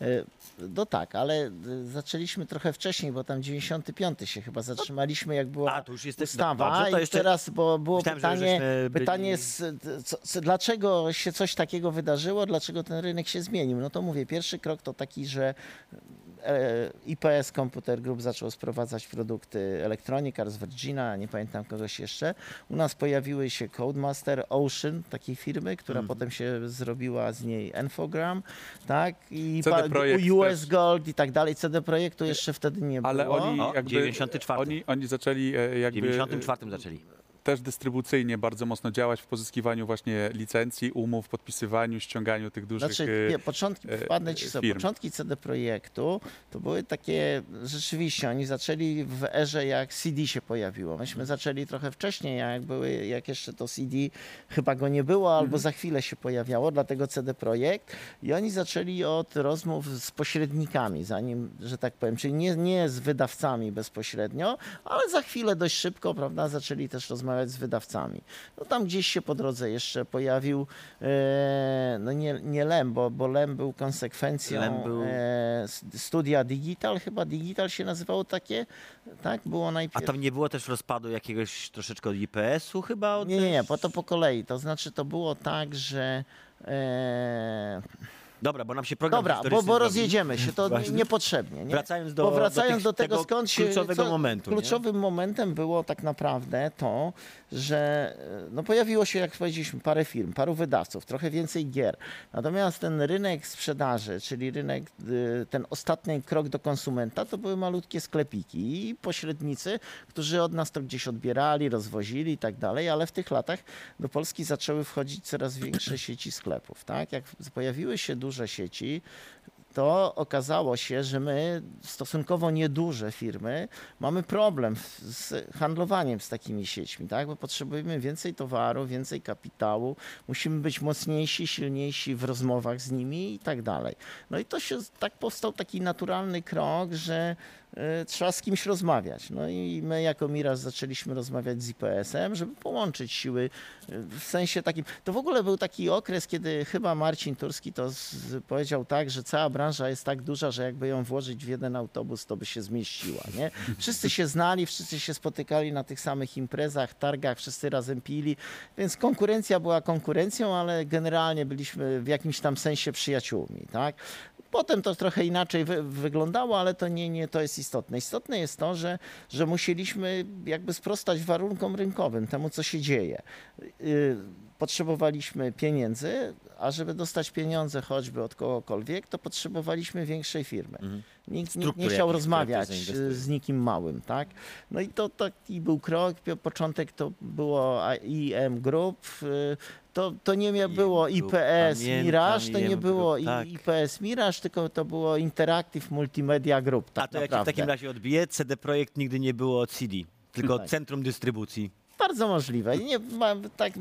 S3: E, No tak, ale e, zaczęliśmy trochę wcześniej, bo tam 95 się chyba zatrzymaliśmy, jak była
S1: A, to już jesteś-
S3: ustawa.
S1: dobrze, to
S3: I
S1: jeszcze-
S3: teraz bo było
S1: Myślałem,
S3: pytanie,
S1: byli-
S3: pytanie z, co, co, dlaczego się coś takiego wydarzyło, dlaczego ten rynek się zmienił. No to mówię, pierwszy krok to taki, że IPS Computer Group zaczął sprowadzać produkty Electronic Arts, Virgina, nie pamiętam kogoś jeszcze. U nas pojawiły się Codemaster, Ocean, takiej firmy, która
S1: Mhm.
S3: potem się zrobiła z niej Infogram, tak? I US
S2: też.
S3: Gold i tak dalej. CD Projektu jeszcze wtedy nie
S2: Ale
S3: było.
S2: oni
S1: O,
S2: jakby...
S1: 94.
S2: Oni, oni zaczęli e,
S1: W
S2: jakby...
S1: 94 zaczęli.
S2: Też dystrybucyjnie bardzo mocno działać w pozyskiwaniu właśnie licencji, umów, podpisywaniu, ściąganiu tych dużych
S3: Znaczy,
S2: e,
S3: nie, początki,
S2: e,
S3: wpadnę ci sobie, początki CD Projektu to były takie, rzeczywiście, oni zaczęli w erze, jak CD się pojawiło. Myśmy zaczęli trochę wcześniej, jak były, jak jeszcze to CD chyba go nie było, albo
S2: Mhm.
S3: za chwilę się pojawiało, dlatego CD Projekt. I oni zaczęli od rozmów z pośrednikami, zanim, że tak powiem, czyli nie, nie z wydawcami bezpośrednio, ale za chwilę dość szybko, prawda, zaczęli też rozmawiać z wydawcami. No tam gdzieś się po drodze jeszcze pojawił, e, no nie, nie Lem, bo, bo Lem był konsekwencją
S1: Lem był-
S3: e, studia Digital, chyba Digital się nazywało takie, tak? Było
S1: A
S3: najpierw...
S1: tam nie było też rozpadu jakiegoś troszeczkę od IPS-u chyba? Od
S3: Nie, nie, nie, bo to po kolei. To znaczy to było tak, że... E,
S1: Dobra, bo nam się program
S3: dobra, bo,
S1: historyczny
S3: bo
S1: zrobił.
S3: rozjedziemy się, to *laughs*
S1: Właśnie.
S3: niepotrzebnie. Nie?
S1: Wracając do,
S3: Bo wracając
S1: tych-
S3: do, tego,
S1: tego
S3: skąd się.
S1: kluczowego momentu. nie?
S3: Kluczowym momentem było tak naprawdę to, że e, no pojawiło się, jak powiedzieliśmy, parę firm, paru wydawców, trochę więcej gier. Natomiast ten rynek sprzedaży, czyli rynek, y, ten ostatni krok do konsumenta, to były malutkie sklepiki i pośrednicy, którzy od nas to gdzieś odbierali, rozwozili i tak dalej, ale w tych latach do Polski zaczęły wchodzić coraz większe sieci sklepów. Tak? Jak pojawiły się duże sieci, to okazało się, że my, stosunkowo nieduże firmy, mamy problem z handlowaniem z takimi sieciami, tak? bo potrzebujemy więcej towaru, więcej kapitału, musimy być mocniejsi, silniejsi w rozmowach z nimi i tak dalej. No i to się, tak powstał taki naturalny krok, że trzeba z kimś rozmawiać. No i my jako Miraz zaczęliśmy rozmawiać z IPS-em, żeby połączyć siły e, w sensie takim. To w ogóle był taki okres, kiedy chyba Marcin Turski to powiedział tak, że cała branża jest tak duża, że jakby ją włożyć w jeden autobus, to by się zmieściła. Nie? Wszyscy się znali, wszyscy się spotykali na tych samych imprezach, targach, wszyscy razem pili, więc konkurencja była konkurencją, ale generalnie byliśmy w jakimś tam sensie przyjaciółmi. Tak? Potem to trochę inaczej wy, wyglądało, ale to nie, nie to jest istotne. Istotne jest to, że, że musieliśmy jakby sprostać warunkom rynkowym, temu co się dzieje. Yy, Potrzebowaliśmy pieniędzy, a żeby dostać pieniądze choćby od kogokolwiek, to potrzebowaliśmy większej firmy.
S1: Mhm.
S3: Nikt, nie chciał rozmawiać z nikim małym, tak? No i to taki był krok. Początek to było IM Group. To, to nie było IPS
S1: pamiętam
S3: Mirage, to nie było
S1: Group, tak.
S3: IPS Mirage, tylko to było Interactive Multimedia Group. Tak
S1: A to jak się w
S3: naprawdę.
S1: takim razie odbije, CD Projekt nigdy nie było od CD, tylko
S3: Tak.
S1: centrum dystrybucji.
S3: Bardzo możliwe. Nie, mam, tak,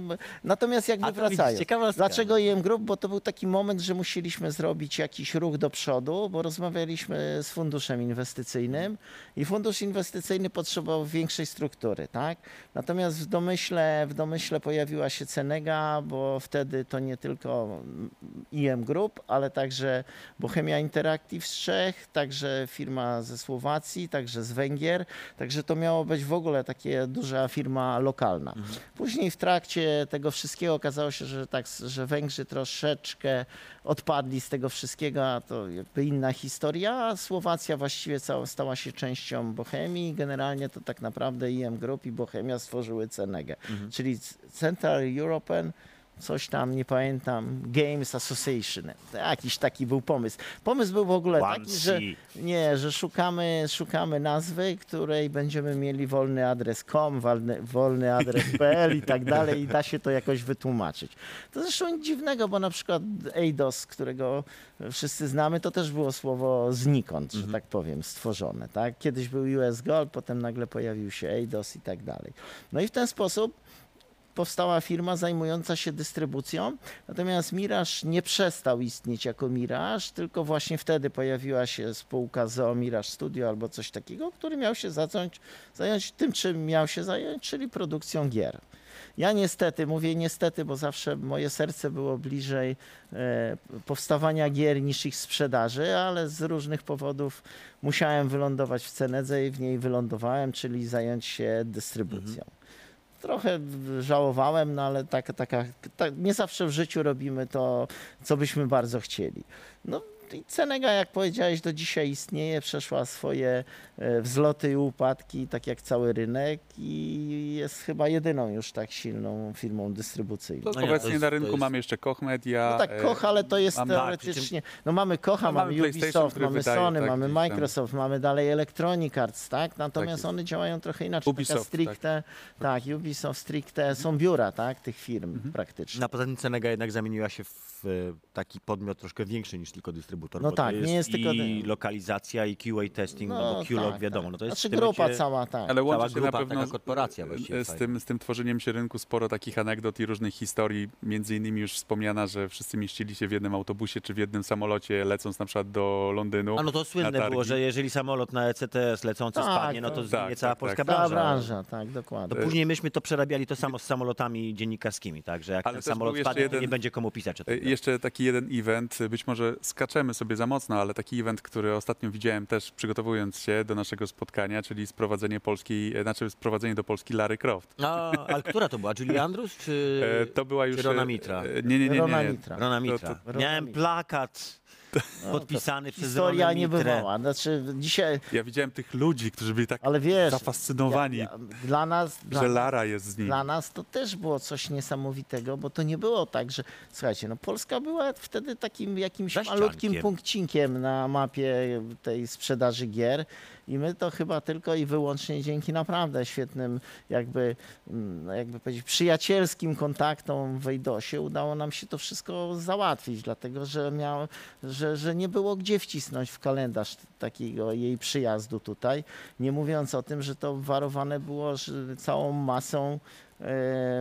S3: natomiast jakby
S1: A to widzisz,
S3: wracając.
S1: ciekawostka.
S3: Dlaczego IM Group? Bo to był taki moment, że musieliśmy zrobić jakiś ruch do przodu, bo rozmawialiśmy z funduszem inwestycyjnym i fundusz inwestycyjny potrzebował większej struktury, tak? Natomiast w domyśle, w domyśle pojawiła się Cenega, bo wtedy to nie tylko IM Group, ale także Bohemia Interactive z Czech, także firma ze Słowacji, także z Węgier, także to miało być w ogóle takie duża firma lokalna. Później w trakcie tego wszystkiego okazało się, że tak, że Węgrzy troszeczkę odpadli z tego wszystkiego, a to jakby inna historia, a Słowacja właściwie cała, stała się częścią Bohemii. Generalnie to tak naprawdę IM Group i Bohemia stworzyły Cenegę, czyli Central European coś tam, nie pamiętam, Games Association. Jakiś taki był pomysł. Pomysł był w ogóle taki, że nie, że szukamy, szukamy nazwy, której będziemy mieli wolny adres com, wolny, wolny adres *laughs* pl i tak dalej i da się to jakoś wytłumaczyć. To zresztą nic dziwnego, bo na przykład Eidos, którego wszyscy znamy, to też było słowo znikąd, że tak powiem, stworzone. Tak? Kiedyś był US Gold, potem nagle pojawił się Eidos i tak dalej. No i w ten sposób powstała firma zajmująca się dystrybucją, natomiast Miraż nie przestał istnieć jako Miraż, tylko właśnie wtedy pojawiła się spółka ZOO Miraż Studio albo coś takiego, który miał się zacząć, zająć tym, czym miał się zająć, czyli produkcją gier. Ja niestety, mówię niestety, bo zawsze moje serce było bliżej e, powstawania gier niż ich sprzedaży, ale z różnych powodów musiałem wylądować w Cenedze i w niej wylądowałem, czyli zająć się dystrybucją. Trochę żałowałem, no ale taka, taka, tak, nie zawsze w życiu robimy to, co byśmy bardzo chcieli. No Cenega, jak powiedziałeś, do dzisiaj istnieje, przeszła swoje e, wzloty i upadki, tak jak cały rynek i jest chyba jedyną już tak silną firmą dystrybucyjną.
S2: To
S1: No nie,
S2: obecnie
S1: jest-
S2: na rynku
S1: jest-
S2: mamy jeszcze Koch Media.
S3: No tak,
S2: e,
S3: Koch, ale to jest
S2: mam-
S3: teoretycznie. No mamy Kocha,
S2: No, mamy
S3: mamy
S2: PlayStation,
S3: Ubisoft, mamy
S2: wydaje,
S3: Sony,
S2: tak,
S3: mamy
S2: gdzieś tam.
S3: Microsoft, mamy dalej Electronic Arts, tak? Natomiast
S2: jest.
S3: one działają trochę inaczej.
S2: Ubisoft,
S3: stricte, tak. Ubisoft stricte są biura, tak? Tych firm
S2: Mhm.
S3: praktycznie.
S1: Na poza tym Cenega jednak zamieniła się w taki podmiot troszkę większy niż tylko dystrybutor.
S3: No
S1: bo
S3: tak,
S1: to
S3: nie
S1: jest
S3: jest tylko
S1: i lokalizacja, i QA testing, no, bo QLog
S3: tak,
S1: wiadomo,
S3: tak.
S1: no to jest
S3: Znaczy grupa
S1: momencie-
S3: cała, tak.
S2: Ale
S1: Cała
S2: łączy się na
S1: grupa,
S2: pewno
S1: taka korporacja właściwie
S2: z, tym, z tym tworzeniem się rynku sporo takich anegdot i różnych historii. Między innymi już wspomniana, że wszyscy mieścili się w jednym autobusie czy w jednym samolocie, lecąc na przykład do Londynu.
S1: A no to słynne było, że jeżeli samolot na ECTS lecący
S3: Tak,
S1: spadnie, no
S3: to-
S1: to zginie
S2: tak,
S1: cała
S2: tak,
S1: polska
S2: tak.
S3: Cała
S1: branża.
S3: branża, tak, dokładnie.
S1: To później myśmy to przerabiali to samo z samolotami dziennikarskimi, tak, że jak
S2: Ale
S1: ten samolot spadnie, to
S2: jeden-
S1: nie będzie komu pisać o tym.
S2: Jeszcze taki jeden event, być może skaczemy sobie za mocno, ale taki event, który ostatnio widziałem też przygotowując się do naszego spotkania, czyli sprowadzenie Polski, e, znaczy sprowadzenie do Polski Lary Croft.
S1: A, ale która to była? Julie *laughs* Andrews czy,
S2: E, To była już...
S1: czy Rona
S2: e,
S1: Mitra?
S2: Nie, nie, nie.
S3: Rona
S2: nie.
S3: Mitra.
S1: Rona
S2: to-
S1: Mitra.
S3: to- Rona
S1: Miałem plakat
S3: No,
S1: podpisany przez
S3: Historia
S1: Ronę Mitrę.
S3: niebywała. Znaczy dzisiaj,
S2: Ja widziałem tych ludzi, którzy byli tak
S3: ale wiesz,
S2: zafascynowani,
S3: ja, ja, dla nas, dla
S2: że Lara jest z nimi.
S3: Dla nas to też było coś niesamowitego, bo to nie było tak, że słuchajcie, no Polska była wtedy takim jakimś malutkim punkcinkiem na mapie tej sprzedaży gier i my to chyba tylko i wyłącznie dzięki naprawdę świetnym jakby, mm, jakby powiedzieć, przyjacielskim kontaktom w Wejdosie udało nam się to wszystko załatwić, dlatego że, miał, że, że nie było gdzie wcisnąć w kalendarz takiego jej przyjazdu tutaj, nie mówiąc o tym, że to warowane było całą masą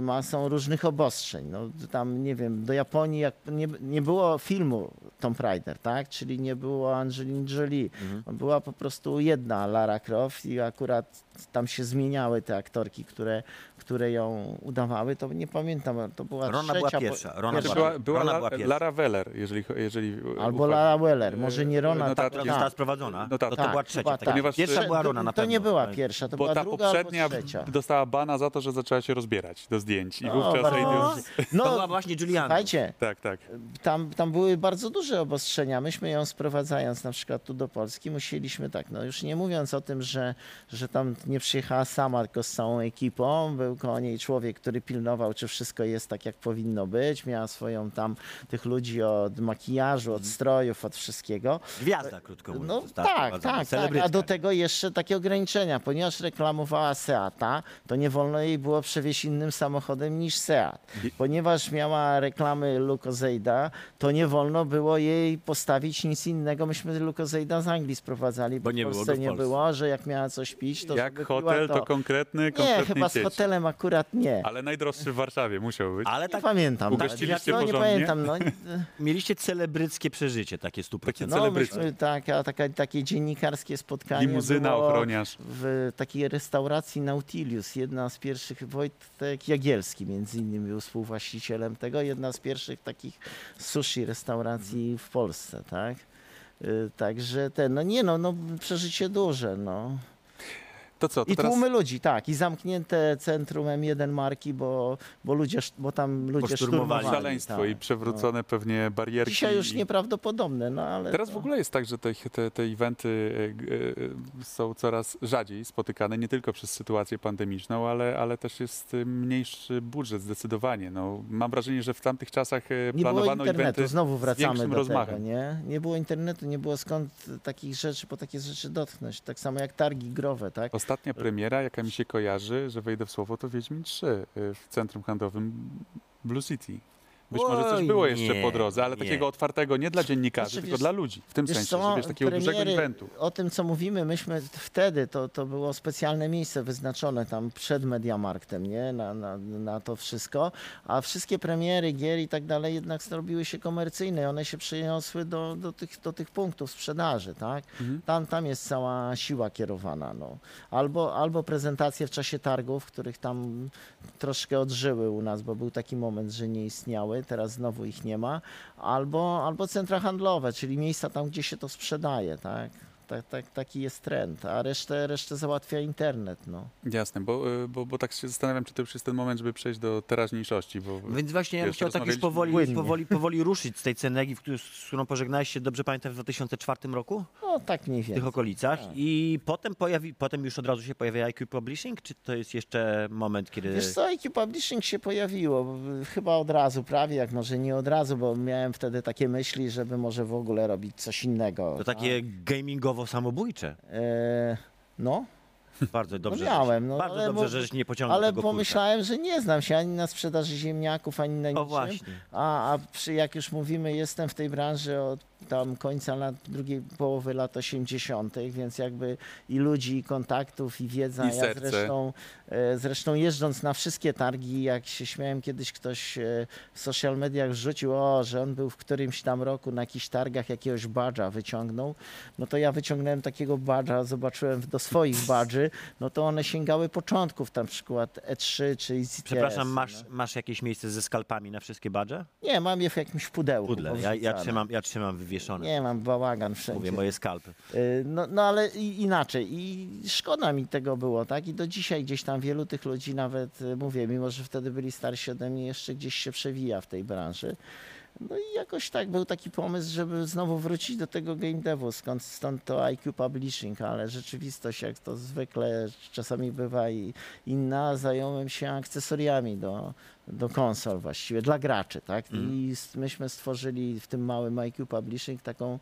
S3: masą różnych obostrzeń. No, tam, nie wiem, do Japonii jak nie, nie było filmu Tomb Raider, tak? Czyli nie było Angeliny Jolie.
S1: Mhm.
S3: Była po prostu jedna Lara Croft i akurat tam się zmieniały te aktorki, które, które ją udawały. To nie pamiętam, to była
S1: Rona
S3: trzecia...
S1: była pierwsza, Rona
S2: Znaczy
S1: była-
S2: była, była
S1: Rona była pierwsza.
S2: Lara Weller, jeżeli, jeżeli
S3: Albo
S2: uchwali-
S3: Lara Weller, może nie Rona.
S2: No
S3: tak,
S2: tak,
S1: Która
S3: tak.
S1: została sprowadzona.
S2: No tak.
S1: to, to
S3: Tak,
S1: była trzecia.
S3: chyba
S1: tak.
S2: Ponieważ-
S1: Pierwsza była Rona na
S3: To
S1: pewno.
S3: nie była
S1: Tak.
S3: pierwsza, to
S2: Bo
S3: była
S2: ta
S3: druga
S2: poprzednia
S3: albo trzecia.
S2: dostała bana za to, że zaczęła się rozbierać do zdjęć. I
S3: O,
S2: wówczas
S3: bardzo
S2: Eidos-
S3: dobrze.
S1: To była
S3: No,
S1: właśnie Juliana.
S3: słuchajcie,
S2: Tak, tak.
S3: tam, tam były bardzo duże obostrzenia. Myśmy ją sprowadzając na przykład tu do Polski, musieliśmy tak, no już nie mówiąc o tym, że, że tam nie przyjechała sama, tylko z całą ekipą. Był koło niej człowiek, który pilnował, czy wszystko jest tak, jak powinno być. Miała swoją tam tych ludzi od makijażu, od strojów, od wszystkiego.
S1: Gwiazda, krótko mówiąc.
S3: No tak, tak, tak.
S1: Celebrytka.
S3: A do tego jeszcze takie ograniczenia. Ponieważ reklamowała Seata, to nie wolno jej było przewieźć innym samochodem niż Seat. Ponieważ miała reklamy Lucozejda, to nie wolno było jej postawić nic innego. Myśmy Lucozejda z Anglii sprowadzali, bo,
S1: Bo nie
S3: w
S1: było
S3: Polsce
S1: go w
S3: nie było, że jak miała coś pić, to
S2: Jak hotel,
S3: piła
S2: to konkretny,
S3: Nie,
S2: konkretny
S3: chyba z
S2: sieć.
S3: Akurat nie.
S2: Ale najdroższy w Warszawie musiał być.
S1: Ale
S3: Nie
S1: tak
S3: pamiętam.
S2: Ugościliście
S3: no, nie
S2: porządnie?
S3: pamiętam. No, *laughs*
S1: mieliście celebryckie przeżycie, takie stuprocentowe.
S3: no
S2: celebryckie.
S3: myśmy, tak, a taka, takie dziennikarskie spotkanie
S2: Limuzyna,
S3: było
S2: ochroniarz.
S3: w takiej restauracji Nautilius. Jedna z pierwszych, Wojtek Jagielski między innymi był współwłaścicielem tego, jedna z pierwszych takich sushi restauracji w Polsce, tak? Y, Także ten, no nie no, no przeżycie duże, no.
S2: To co, to
S3: I
S2: teraz...
S3: tłumy ludzi, tak, i zamknięte centrum M1 marki, bo, bo ludzie, bo tam ludzie
S1: szturmowali.
S3: szturmowali.
S2: Szaleństwo
S3: tak,
S2: i przewrócone pewnie barierki.
S3: Dzisiaj już nieprawdopodobne, no ale...
S2: Teraz
S3: to-
S2: w ogóle jest tak, że te, te, te eventy e, e, są coraz rzadziej spotykane, nie tylko przez sytuację pandemiczną, ale, ale też jest e, mniejszy budżet zdecydowanie. No, mam wrażenie, że w tamtych czasach
S3: Nie było
S2: planowano
S3: internetu,
S2: eventy
S3: znowu wracamy do
S2: rozmachem.
S3: tego, nie? Nie było internetu, nie było skąd takich rzeczy, po takie rzeczy dotknąć. Tak samo jak targi growe, tak?
S2: Ostatnia premiera, jaka mi się kojarzy, że wejdę w słowo, to Wiedźmin 3 e, w centrum handlowym Blue City. Być może coś
S1: Oj,
S2: było jeszcze
S1: nie,
S2: po drodze, ale
S1: nie.
S2: takiego otwartego nie dla dziennikarzy,
S3: Znaczy,
S2: tylko
S3: wiesz-
S2: dla ludzi. W tym sensie,
S3: co,
S2: że wiesz, takiego dużego
S3: premiery,
S2: eventu.
S3: O tym, co mówimy, myśmy wtedy, to, to było specjalne miejsce wyznaczone tam przed Mediamarktem, nie? Na, na, na to wszystko. A wszystkie premiery, gier i tak dalej jednak zrobiły się komercyjne. One się przeniosły do, do, tych, do tych punktów sprzedaży, tak?
S2: Mhm.
S3: Tam, tam jest cała siła kierowana. No. Albo, albo prezentacje w czasie targów, których tam troszkę odżyły u nas, bo był taki moment, że nie istniały, teraz znowu ich nie ma. Albo, albo centra handlowe, czyli miejsca tam, gdzie się to sprzedaje, tak? Tak, tak, taki jest trend, a resztę, resztę załatwia internet. No.
S2: Jasne, bo, y, bo, bo tak się zastanawiam, czy to już jest ten moment, żeby przejść do teraźniejszości, bo
S1: Więc właśnie ja bym chciał tak już powoli,
S3: płynnie.
S1: powoli, powoli ruszyć z tej którą- z którą pożegnałeś się, dobrze pamiętam, w 2004 roku?
S3: no tak mniej
S1: W tych
S3: więcej.
S1: okolicach.
S3: tak.
S1: I potem, pojawi, potem już od razu się pojawia IQ Publishing, czy to jest jeszcze moment, kiedy...
S3: Wiesz co, IQ Publishing się pojawiło, bo chyba od razu, prawie jak może nie od razu, bo miałem wtedy takie myśli, żeby może w ogóle robić coś innego.
S1: To takie gamingowo-samobójcze.
S3: E, no,
S1: Bardzo dobrze.
S3: miałem,
S1: żeś-
S3: no,
S1: bardzo
S3: ale
S1: dobrze,
S3: bo-
S1: żeś nie pociągnął
S3: ale pomyślałem, że nie znam się ani na sprzedaży ziemniaków, ani na
S1: O
S3: niczym.
S1: właśnie.
S3: A, a przy, jak już mówimy, jestem w tej branży od tam końca lat, drugiej połowy lat 80., więc jakby i ludzi, i kontaktów, i wiedza.
S2: I
S3: ja
S2: serce.
S3: zresztą, e, zresztą jeżdżąc na wszystkie targi, jak się śmiałem kiedyś ktoś e, w social mediach wrzucił, o, że on był w którymś tam roku na jakichś targach jakiegoś badża wyciągnął, no to ja wyciągnąłem takiego badża, zobaczyłem do swoich badży, no to one sięgały początków, tam przykład E3 czy ECTS.
S1: Przepraszam,
S3: no.
S1: masz, masz jakieś miejsce ze skalpami na wszystkie badże?
S3: Nie, mam je w jakimś pudełku.
S1: Pudle. Ja, ja, trzymam, ja trzymam
S3: Nie, mam bałagan wszędzie.
S1: Mówię, moje skalpy.
S3: Y, No, no ale i- inaczej. I szkoda mi tego było, tak? I do dzisiaj gdzieś tam wielu tych ludzi nawet, y, mówię, mimo że wtedy byli starsi ode mnie, jeszcze gdzieś się przewija w tej branży. No i jakoś tak był taki pomysł, żeby znowu wrócić do tego game devu, skąd stąd to IQ Publishing, ale rzeczywistość, jak to zwykle czasami bywa i inna, zająłem się akcesoriami do, do konsol właściwie, dla graczy, tak? I s- myśmy stworzyli w tym małym IQ Publishing taką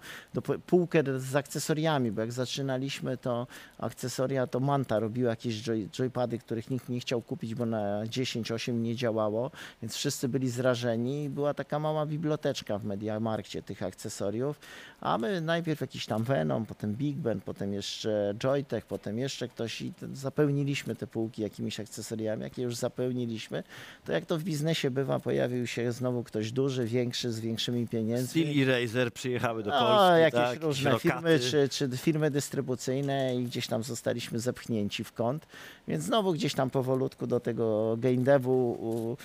S3: półkę z akcesoriami, bo jak zaczynaliśmy, to akcesoria to Manta robiła jakieś joy, joypady, których nikt nie chciał kupić, bo na 10-8 nie działało, więc wszyscy byli zrażeni. I była taka mała biblioteczka w Mediamarkcie tych akcesoriów, a my najpierw jakiś tam Venom, potem Big Ben, potem jeszcze Joytech, potem jeszcze ktoś i zapełniliśmy te półki jakimiś akcesoriami, jakie już zapełniliśmy, to jak to w biznesie bywa, pojawił się znowu ktoś duży, większy, z większymi pieniędzmi.
S1: Steel i Razer przyjechały do
S3: No,
S1: Polski.
S3: jakieś
S1: tak,
S3: różne
S1: rokaty.
S3: firmy, czy, czy firmy dystrybucyjne i gdzieś tam zostaliśmy zepchnięci w kąt. Więc znowu gdzieś tam powolutku do tego game devu,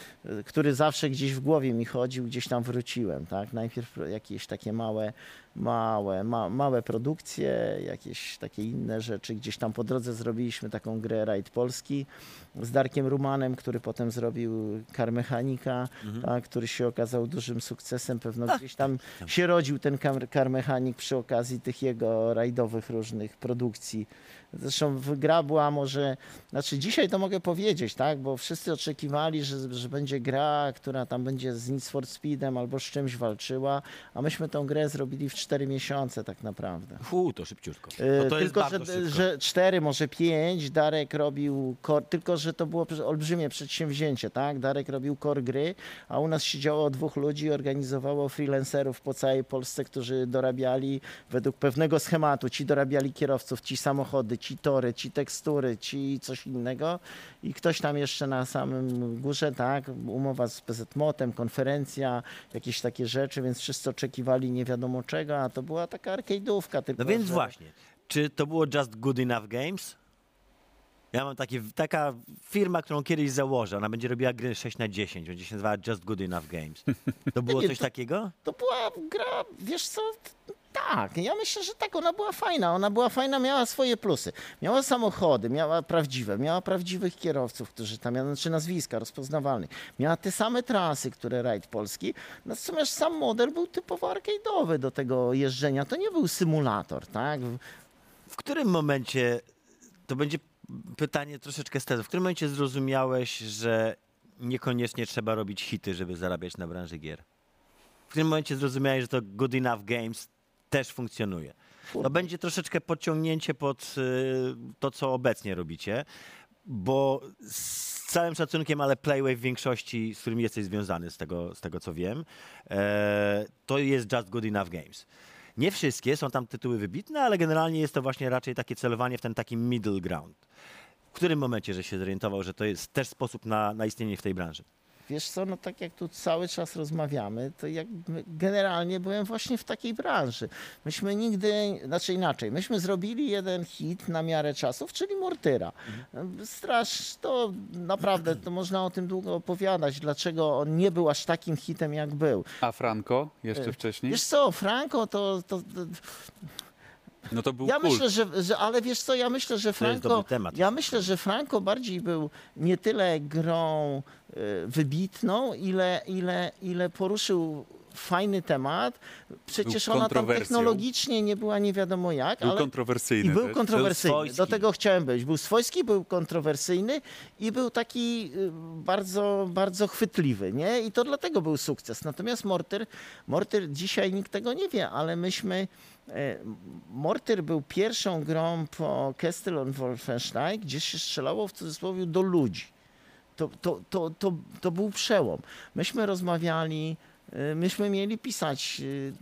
S3: który zawsze gdzieś w głowie mi chodził, gdzieś tam wróciłem. Tak? Najpierw jakieś takie małe, małe, ma, małe produkcje, jakieś takie inne rzeczy. Gdzieś tam po drodze zrobiliśmy taką grę Raid Polski z Darkiem Rumanem, który potem zrobił Car Mechanika, tak, który się okazał dużym sukcesem. Pewno gdzieś tam się rodził ten Car, Mechanik przy okazji tych jego rajdowych różnych produkcji. Zresztą w- gra była może, znaczy dzisiaj to mogę powiedzieć, tak, bo wszyscy oczekiwali, że, że będzie gra, która tam będzie z Need for Speedem albo z czymś walczyła, a myśmy tą grę zrobili w 4 miesiące tak naprawdę.
S1: Fu, to szybciutko.
S3: E,
S1: No to
S3: tylko, że,
S1: szybko.
S3: że cztery, może pięć, Darek robił, core, tylko że to było olbrzymie przedsięwzięcie, tak? Darek robił core gry, a u nas siedziało dwóch ludzi i organizowało freelancerów po całej Polsce, którzy dorabiali według pewnego schematu. Ci dorabiali kierowców, ci samochody, ci tory, ci tekstury, ci coś innego i ktoś tam jeszcze na samym górze, tak? Umowa z PZMOT-em, konferencja, jakieś takie rzeczy, więc wszyscy oczekiwali nie wiadomo czego, a to była taka arcade'ówka tylko,
S1: No więc
S3: że-
S1: właśnie, czy to było Just Good Enough Games? Ja mam takie, taka firma, którą kiedyś założę, ona będzie robiła gry 6 na 10, będzie się nazywała Just Good Enough Games. To *laughs* było coś
S3: to-
S1: takiego?
S3: To była gra, wiesz co, tak, ja myślę, że tak, ona była fajna, ona była fajna, miała swoje plusy. Miała samochody, miała prawdziwe, miała prawdziwych kierowców, którzy tam, znaczy nazwiska rozpoznawalnych. Miała te same trasy, które Raid Polski, natomiast sam model był typowo arcade'owy do tego jeżdżenia, to nie był symulator, tak?
S1: W którym momencie, to będzie pytanie troszeczkę z w którym momencie zrozumiałeś, że niekoniecznie trzeba robić hity, żeby zarabiać na branży gier? W którym momencie zrozumiałeś, że to Good Enough Games też funkcjonuje? To będzie troszeczkę podciągnięcie pod y, to, co obecnie robicie. bo z całym szacunkiem, ale Playway w większości, z którym jesteś związany, z tego, z tego co wiem, e, to jest Just Good Enough Games. Nie wszystkie, są tam tytuły wybitne, ale generalnie jest to właśnie raczej takie celowanie w ten taki middle ground. W którym momencie, że się zorientował, że to jest też sposób na, na istnienie w tej branży?
S3: Wiesz co, no tak jak tu cały czas rozmawiamy, to jakby generalnie byłem właśnie w takiej branży. Myśmy nigdy, znaczy inaczej, myśmy zrobili jeden hit na miarę czasów, czyli Mortyra. Straż, to naprawdę, to można o tym długo opowiadać, dlaczego on nie był aż takim hitem, jak był.
S2: A Franco jeszcze
S3: E,
S2: wcześniej?
S3: Wiesz co, Franco to, to, to
S2: No to był
S3: ja
S2: kult.
S3: myślę, że, że, ale wiesz co, ja myślę, że Franco, ja myślę, że Franco bardziej był nie tyle grą y, wybitną, ile, ile, ile poruszył fajny temat. Przecież
S2: Był
S3: ona tam technologicznie nie była nie wiadomo jak,
S2: Był
S3: ale
S2: kontrowersyjny
S3: i był
S2: też.
S3: kontrowersyjny.
S1: swojski.
S3: Do tego chciałem być. Był swojski, był kontrowersyjny i był taki y, bardzo, bardzo chwytliwy, nie? I to dlatego był sukces. Natomiast Mortyr, Mortyr dzisiaj nikt tego nie wie, ale myśmy e, Mortyr był pierwszą grą po Castle on Wolfenstein, gdzie się strzelało w cudzysłowie do ludzi. To, to, to, to, to był przełom. Myśmy rozmawiali, y, myśmy mieli pisać y,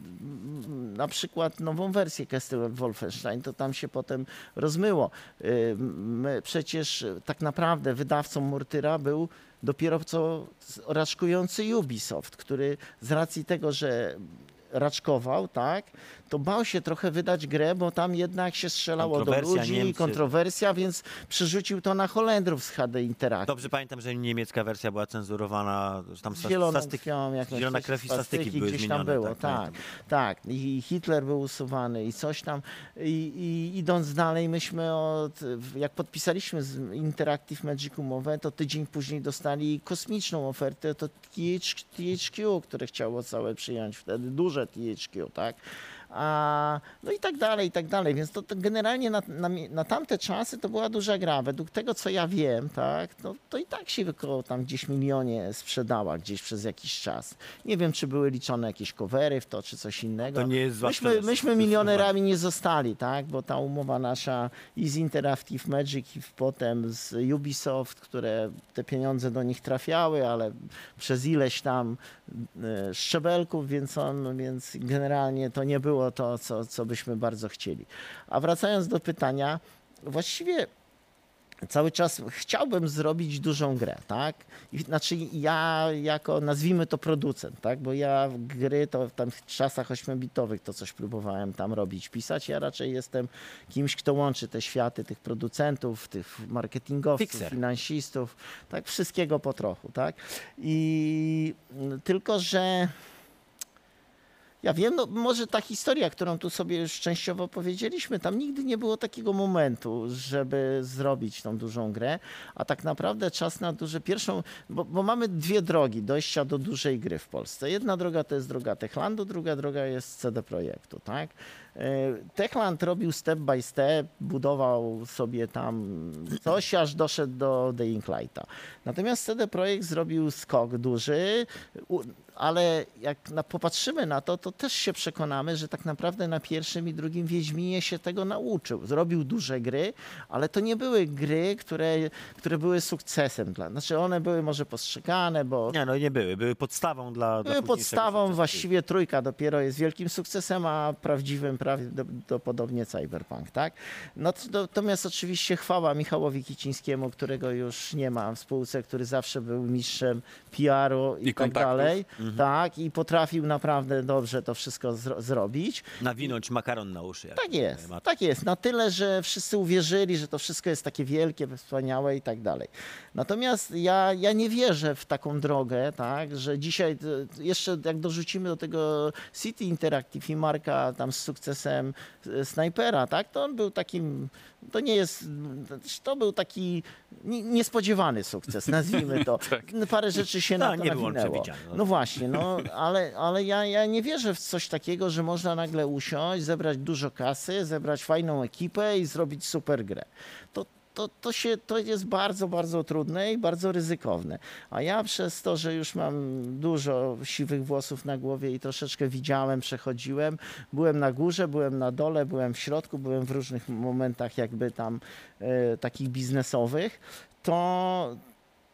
S3: na przykład nową wersję Castle Wolfenstein, to tam się potem rozmyło. Y, My przecież y, tak naprawdę wydawcą Mortyra był dopiero co raczkujący Ubisoft, który z racji tego, że raczkował, tak, to bał się trochę wydać grę, bo tam jednak się strzelało do ludzi,
S1: Niemcy.
S3: kontrowersja, więc przerzucił to na Holendrów z HD Interactive.
S1: Dobrze pamiętam, że niemiecka wersja była cenzurowana, że tam
S3: zieloną
S1: stastyki,
S3: krwią, jakąś
S1: zielona krew i stastyki były
S3: gdzieś
S1: zmienione.
S3: tam było,
S1: tak,
S3: tak, tak. I Hitler był usuwany i coś tam. I, i idąc dalej, myśmy od, jak podpisaliśmy z Interactive Magic umowę, to tydzień później dostali kosmiczną ofertę, to TH, THQ, które chciało całe przyjąć wtedy, duże THQ, tak? A, no i tak dalej, i tak dalej. Więc to, to generalnie na, na, na tamte czasy to była duża gra. Według tego, co ja wiem, tak, to, to i tak się około tam gdzieś milionie sprzedała gdzieś przez jakiś czas. Nie wiem, czy były liczone jakieś covery w to, czy coś innego.
S1: To nie jest
S3: Myśmy,
S1: sprzedaż,
S3: myśmy milionerami nie zostali, tak? Bo ta umowa nasza i z Interactive Magic i potem z Ubisoft, które te pieniądze do nich trafiały, ale przez ileś tam e, szczebelków, więc on, więc generalnie to nie było to, co, co byśmy bardzo chcieli. A wracając do pytania, właściwie cały czas chciałbym zrobić dużą grę, tak? I, znaczy ja jako, nazwijmy to producent, tak? Bo ja w gry to w tam w czasach 8-bitowych to coś próbowałem tam robić, pisać. Ja raczej jestem kimś, kto łączy te światy tych producentów, tych marketingowców,
S1: Fixer.
S3: finansistów, tak? Wszystkiego po trochu, tak? I tylko, że ja wiem, no może ta historia, którą tu sobie już częściowo powiedzieliśmy, tam nigdy nie było takiego momentu, żeby zrobić tą dużą grę, a tak naprawdę czas na duże pierwszą, bo, bo mamy dwie drogi dojścia do dużej gry w Polsce. Jedna droga to jest droga Techlandu, druga droga jest CD Projektu, tak? Techland robił step by step, budował sobie tam coś, aż doszedł do The Inklighta. Natomiast CD Projekt zrobił skok duży, ale jak na, popatrzymy na to, to też się przekonamy, że tak naprawdę na pierwszym i drugim Wiedźminie się tego nauczył. Zrobił duże gry, ale to nie były gry, które, które były sukcesem. Dla, znaczy one były może postrzegane, bo
S1: Nie, no nie były. Były podstawą dla. dla
S3: były
S1: późniejszego
S3: podstawą, właściwie trójka dopiero jest wielkim sukcesem, a prawdziwym prawdopodobnie Cyberpunk, tak? No, to- natomiast oczywiście chwała Michałowi Kicińskiemu, którego już nie ma w spółce, który zawsze był mistrzem PR-u i,
S2: I
S3: tak
S2: kontaktów.
S3: dalej,
S1: Mhm.
S3: tak? I potrafił naprawdę dobrze to wszystko zro- zrobić.
S1: Nawinąć makaron na uszy.
S3: Tak jest,
S1: matka.
S3: tak jest. Na tyle, że wszyscy uwierzyli, że to wszystko jest takie wielkie, wspaniałe i tak dalej. Natomiast ja, ja nie wierzę w taką drogę, tak, że dzisiaj e, jeszcze jak dorzucimy do tego City Interactive i Marka tam z sukcesem e, Snipera, tak, to on był takim, to nie jest, to był taki nie- niespodziewany sukces, nazwijmy to. *laughs* Parę rzeczy się
S1: No,
S3: na to
S1: nie
S3: nawinęło.
S1: no.
S3: No właśnie, no ale, ale ja, ja nie wierzę w coś takiego, że można nagle usiąść, zebrać dużo kasy, zebrać fajną ekipę i zrobić super grę. To, to, to, się, to jest bardzo, bardzo trudne i bardzo ryzykowne. A ja przez to, że już mam dużo siwych włosów na głowie i troszeczkę widziałem, przechodziłem, byłem na górze, byłem na dole, byłem w środku, byłem w różnych momentach jakby tam e, takich biznesowych, to,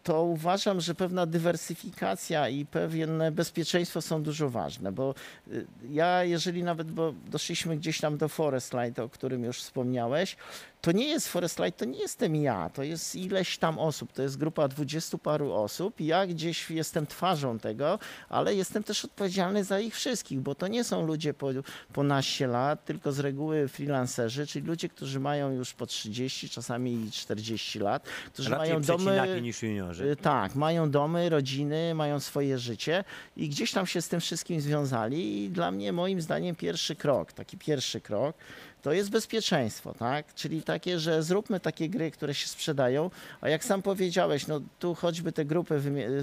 S3: to uważam, że pewna dywersyfikacja i pewne bezpieczeństwo są dużo ważne, bo y, ja, jeżeli nawet, bo doszliśmy gdzieś tam do Forest Light, o którym już wspomniałeś, to nie jest Forest Light, to nie jestem ja, to jest ileś tam osób, to jest grupa dwudziestu paru osób. Ja gdzieś jestem twarzą tego, ale jestem też odpowiedzialny za ich wszystkich, bo to nie są ludzie po, po naście lat, tylko z reguły freelancerzy, czyli ludzie, którzy mają już po 30, czasami 40 lat, którzy
S1: Raczej
S3: mają domy.
S1: niż juniorzy.
S3: Y, Tak, mają domy, rodziny, mają swoje życie i gdzieś tam się z tym wszystkim związali i dla mnie moim zdaniem pierwszy krok, taki pierwszy krok, to jest bezpieczeństwo, tak? Czyli takie, że zróbmy takie gry, które się sprzedają, a jak sam powiedziałeś, no tu choćby te grupy,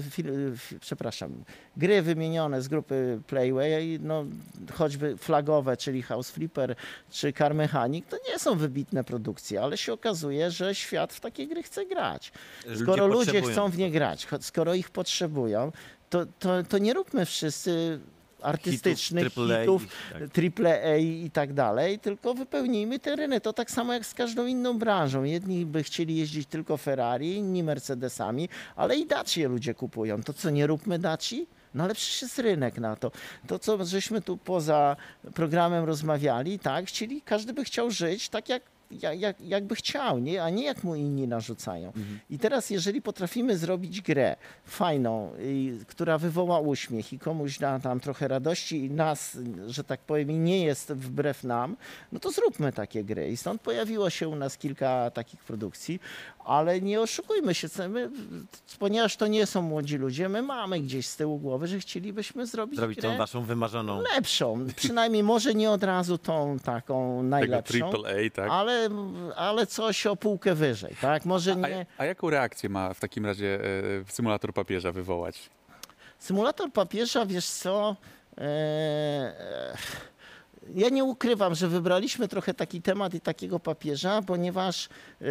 S3: fil- f- przepraszam, gry wymienione z grupy Playway, no choćby flagowe, czyli House Flipper czy Car Mechanic, to nie są wybitne produkcje, ale się okazuje, że świat w takie gry chce grać. Skoro ludzie,
S1: potrzebują.
S3: chcą w nie grać, skoro ich potrzebują, to, to, to nie róbmy wszyscy artystycznych
S1: Hitów, AAA,
S3: hitów,
S1: tak.
S3: triple A i tak dalej, tylko wypełnijmy te rynek. To tak samo jak z każdą inną branżą. Jedni by chcieli jeździć tylko Ferrari, inni Mercedesami, ale i Dacie ludzie kupują. To co, nie róbmy Daci? No ale przecież jest rynek na to. To, co żeśmy tu poza programem rozmawiali, tak, chcieli, każdy by chciał żyć tak, jak, jak, jak, jakby chciał, nie? a nie jak mu inni narzucają. I teraz, jeżeli potrafimy zrobić grę fajną, i, która wywoła uśmiech i komuś da tam trochę radości i nas, że tak powiem, nie jest wbrew nam, no to zróbmy takie gry. I stąd pojawiło się u nas kilka takich produkcji, ale nie oszukujmy się, my, ponieważ to nie są młodzi ludzie, my mamy gdzieś z tyłu głowy, że chcielibyśmy zrobić,
S1: Zrobić tą waszą wymarzoną.
S3: lepszą. *laughs* Przynajmniej może nie od razu tą taką
S2: Tego
S3: najlepszą,
S2: triple A, tak?
S3: ale, ale coś o półkę wyżej, tak? Może
S2: A,
S3: nie...
S2: a jaką reakcję ma w takim razie e, symulator papieża wywołać?
S3: Symulator papieża, wiesz co? E, ja nie ukrywam, że wybraliśmy trochę taki temat i takiego papieża, ponieważ e,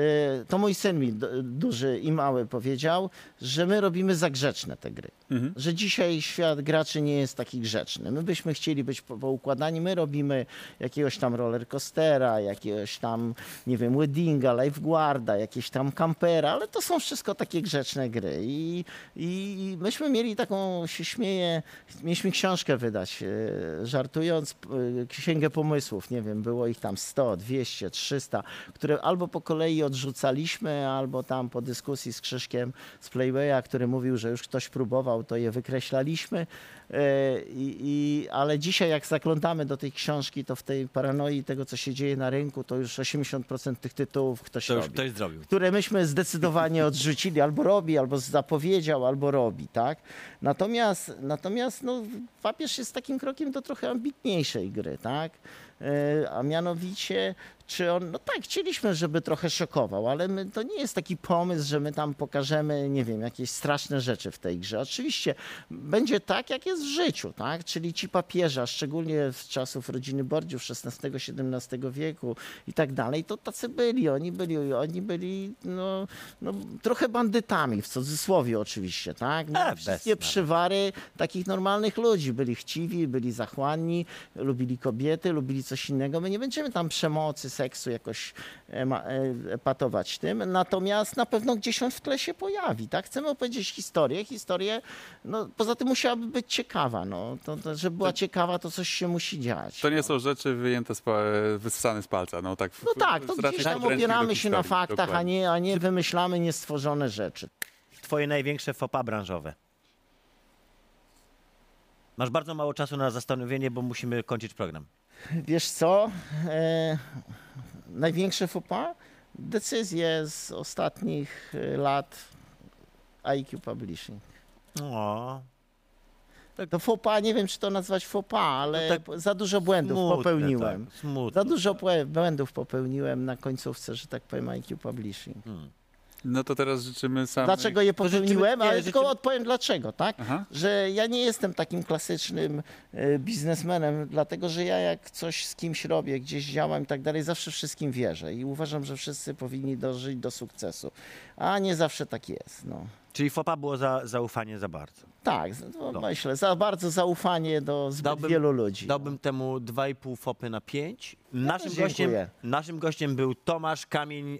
S3: to mój syn mi duży i mały powiedział, że my robimy za grzeczne te gry.
S2: Mhm.
S3: Że dzisiaj świat graczy nie jest taki grzeczny. My byśmy chcieli być po- poukładani, my robimy jakiegoś tam rollercoastera, jakiegoś tam, nie wiem, weddinga, lifeguarda, jakieś tam kampera, ale to są wszystko takie grzeczne gry. I, i myśmy mieli taką, się śmieję, mieliśmy książkę wydać, e, żartując, e, księgę pomysłów, nie wiem, było ich tam 100, 200, 300, które albo po kolei odrzucaliśmy, albo tam po dyskusji z Krzyszkiem z Playwaya, który mówił, że już ktoś próbował, to je wykreślaliśmy. E, I, i, ale dzisiaj jak zaglądamy do tej książki, to w tej paranoi tego, co się dzieje na rynku, to już 80% tych tytułów ktoś
S1: To już
S3: robi
S1: ktoś zrobił.
S3: które myśmy zdecydowanie odrzucili, *laughs* albo robi, albo zapowiedział, albo robi, tak? Natomiast, natomiast no, papież jest takim krokiem do trochę ambitniejszej gry, tak? E, A mianowicie, czy on, no tak, chcieliśmy, żeby trochę szokował, ale my, to nie jest taki pomysł, że my tam pokażemy, nie wiem, jakieś straszne rzeczy w tej grze. Oczywiście będzie tak, jak jest w życiu, tak? Czyli ci papieża, szczególnie z czasów rodziny Bordziów XVI-XVII wieku i tak dalej, to tacy byli, oni byli, oni byli no, no, trochę bandytami, w cudzysłowie oczywiście, tak?
S1: E,
S3: Mieli
S1: bez
S3: wszystkie przywary takich normalnych ludzi. Byli chciwi, byli zachłanni, lubili kobiety, lubili coś innego. My nie będziemy tam przemocy, seksu jakoś ema- e, epatować tym, natomiast na pewno gdzieś on w tle się pojawi, tak? Chcemy opowiedzieć historię, historię, no poza tym musiałaby być ciekawa, no. To, to, żeby była ciekawa, to coś się musi dziać.
S2: To nie są rzeczy wyjęte, z, pa- wyssane z palca. No, tak,
S3: No tak, to gdzieś tam opieramy się na faktach, a nie, a nie wymyślamy niestworzone rzeczy.
S1: Twoje największe fopa branżowe. Masz bardzo mało czasu na zastanowienie, bo musimy kończyć program.
S3: Wiesz co? E, największe fopa? Decyzje z ostatnich e, lat IQ Publishing.
S1: O,
S3: To fopa, nie wiem czy to nazwać fopa, ale
S1: No tak
S3: za dużo błędów
S1: smutne,
S3: popełniłem.
S1: Tak.
S3: Za dużo błę- błędów popełniłem na końcówce, że tak powiem, IQ Publishing.
S1: Hmm.
S2: No to teraz życzymy samych...
S3: Dlaczego je popełniłem? Ale
S1: życzymy-
S3: tylko odpowiem dlaczego, tak?
S2: Aha.
S3: że ja nie jestem takim klasycznym e, biznesmenem, dlatego że ja jak coś z kimś robię, gdzieś działam i tak dalej, zawsze wszystkim wierzę i uważam, że wszyscy powinni dążyć do sukcesu, a nie zawsze tak jest. No.
S1: Czyli FOPA było za, zaufanie za bardzo.
S3: Tak, no,
S1: No.
S3: myślę, za bardzo zaufanie do zbyt
S1: Dałbym-
S3: wielu ludzi.
S1: Dałbym temu 2,5 FOPy na 5. Naszym, gościem, naszym gościem był Tomasz Kamień